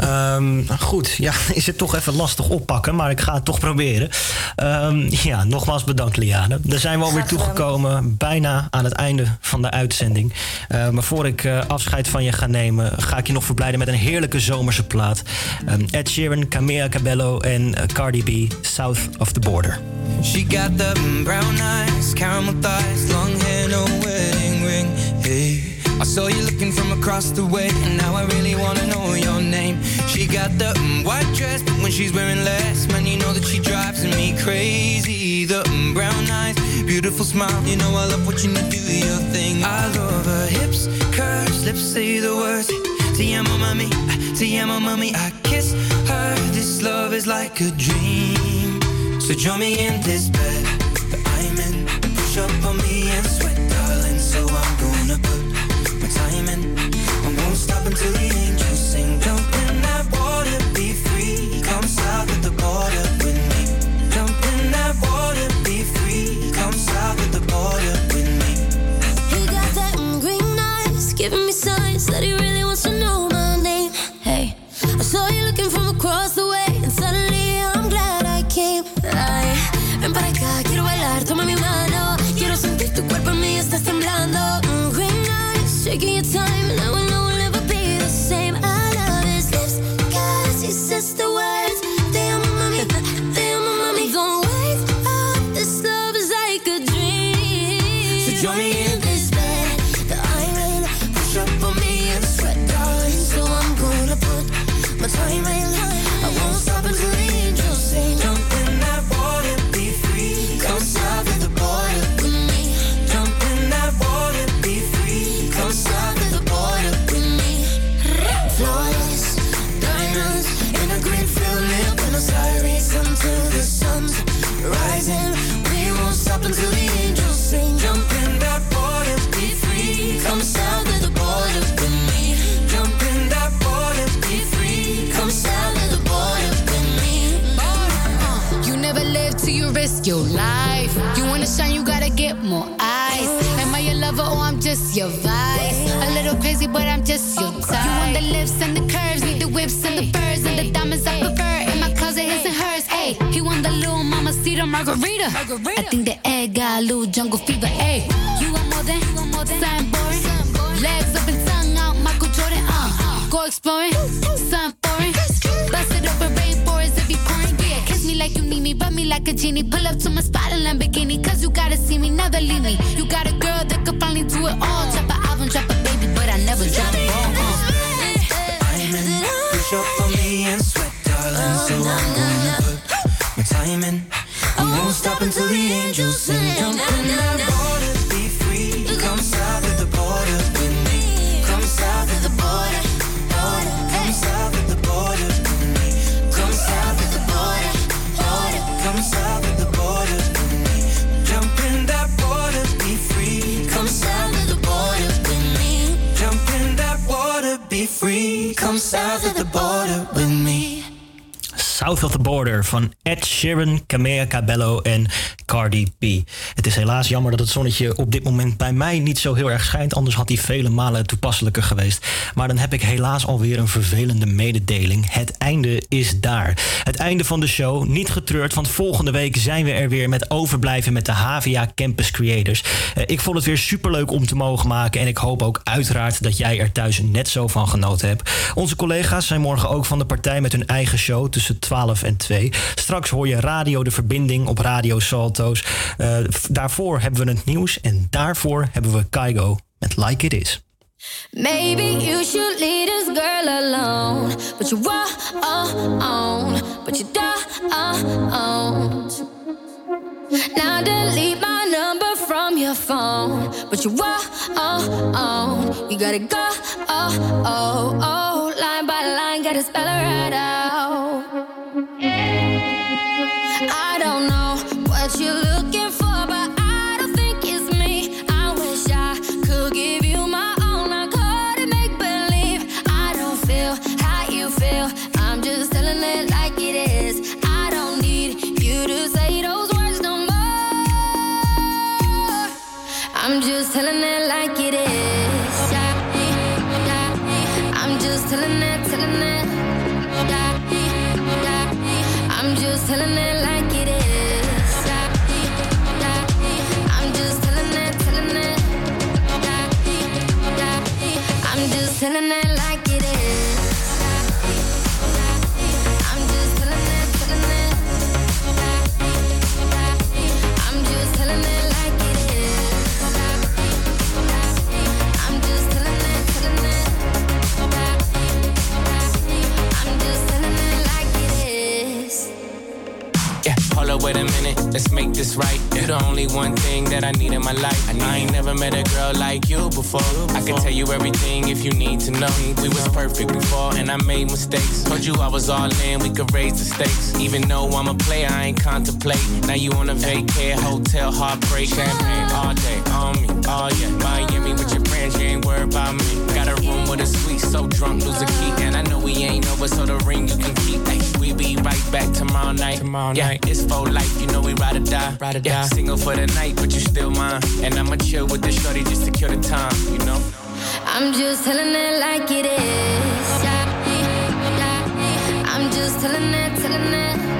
Ehm, goed, ja, is het toch even lastig oppakken, maar ik ga het toch proberen. Ehm, ja, nogmaals bedankt, Liane. Daar zijn we alweer toegekomen, bijna aan het einde van de uitzending. Eh, maar voor ik eh, afscheid van je ga nemen, ga ik je nog verblijden met een heerlijke zomerse plaat. Ehm, Ed Sheeran, Camila Cabello en eh, Cardi B, South of the Border. She got the brown eyes, caramel thighs, long hair, no wedding ring. Hey, I saw you looking from across the way, and now I really wanna know your name. She got the mm, white dress, but when she's wearing less, man, you know that she drives me crazy. The mm, brown eyes, beautiful smile, you know I love watching you do your thing. I love her hips, curves, lips say the words. Te amo, mami, te amo, mami. I kiss her. This love is like a dream. So join me in this bed that I'm in. Push up giving me signs and the furs and the diamonds I prefer. In my closet, his and hers. Hey, he want the little mama cedar margarita. I think the egg got a little jungle fever. Hey, you want more than, something boring. Legs up and tongue out, Michael Jordan. Uh, go exploring, something foreign. Bust it open, rainforest if you pouring. Yeah, kiss me like you need me, rub me like a genie. Pull up to my spot in Lamborghini, cause you gotta see me, never leave me. You got a girl that could finally do it all. Drop an album, drop a baby, but I never drop a up for me and sweat, darling. So I'm gonna put my time in. I won't stop until the angels sing. Jump in that water, south of the border with me. South of the Border van Ed Sheeran, Camilla Cabello en Cardi B. Het is helaas jammer dat het zonnetje op dit moment bij mij niet zo heel erg schijnt. Anders had hij vele malen toepasselijker geweest. Maar dan heb ik helaas alweer een vervelende mededeling. Het einde is daar. Het einde van de show. Niet getreurd, want volgende week zijn we er weer met overblijven met de HVA Campus Creators. Eh, ik vond het weer superleuk om te mogen maken. En ik hoop ook uiteraard dat jij er thuis net zo van genoten hebt. Onze collega's zijn morgen ook van de partij met hun eigen show tussen 12 en 2. Straks hoor je Radio de Verbinding op Radio Salto's. F- daarvoor hebben we het nieuws en daarvoor hebben we Kaigo met Like It Is. Maybe you should leave this girl alone. But you on, but you don't. Now delete my number from your phone. But you on, you gotta go. Oh, oh, oh. Line by line, gotta spell it right out. I'm just telling telling. I'm just telling like it is. Yeah, hold up, wait a minute, let's make this right. You're the only one thing that I need in my life. I ain't never met a girl like you before. I can tell you everything if you need to know. We was perfect before, and I made mistakes. Told you I was all in, we could raise the stakes. Even though I'm a player, I ain't contemplate. Now you on a vacay, hotel, heartbreak, champagne all day on me. Oh yeah, Miami with your friends, you ain't worried about me. Got a room with a suite, so drunk, lose a key. And I know we ain't over, so the ring you can keep. Ay, we be right back tomorrow night. Tomorrow yeah, night. it's for life, you know we ride or die. Ride or yeah, die. Single for the night, but you still mine. And I'ma chill with the shorty just to kill the time, you know. I'm just telling it like it is. Yeah, yeah. I'm just telling it, telling it.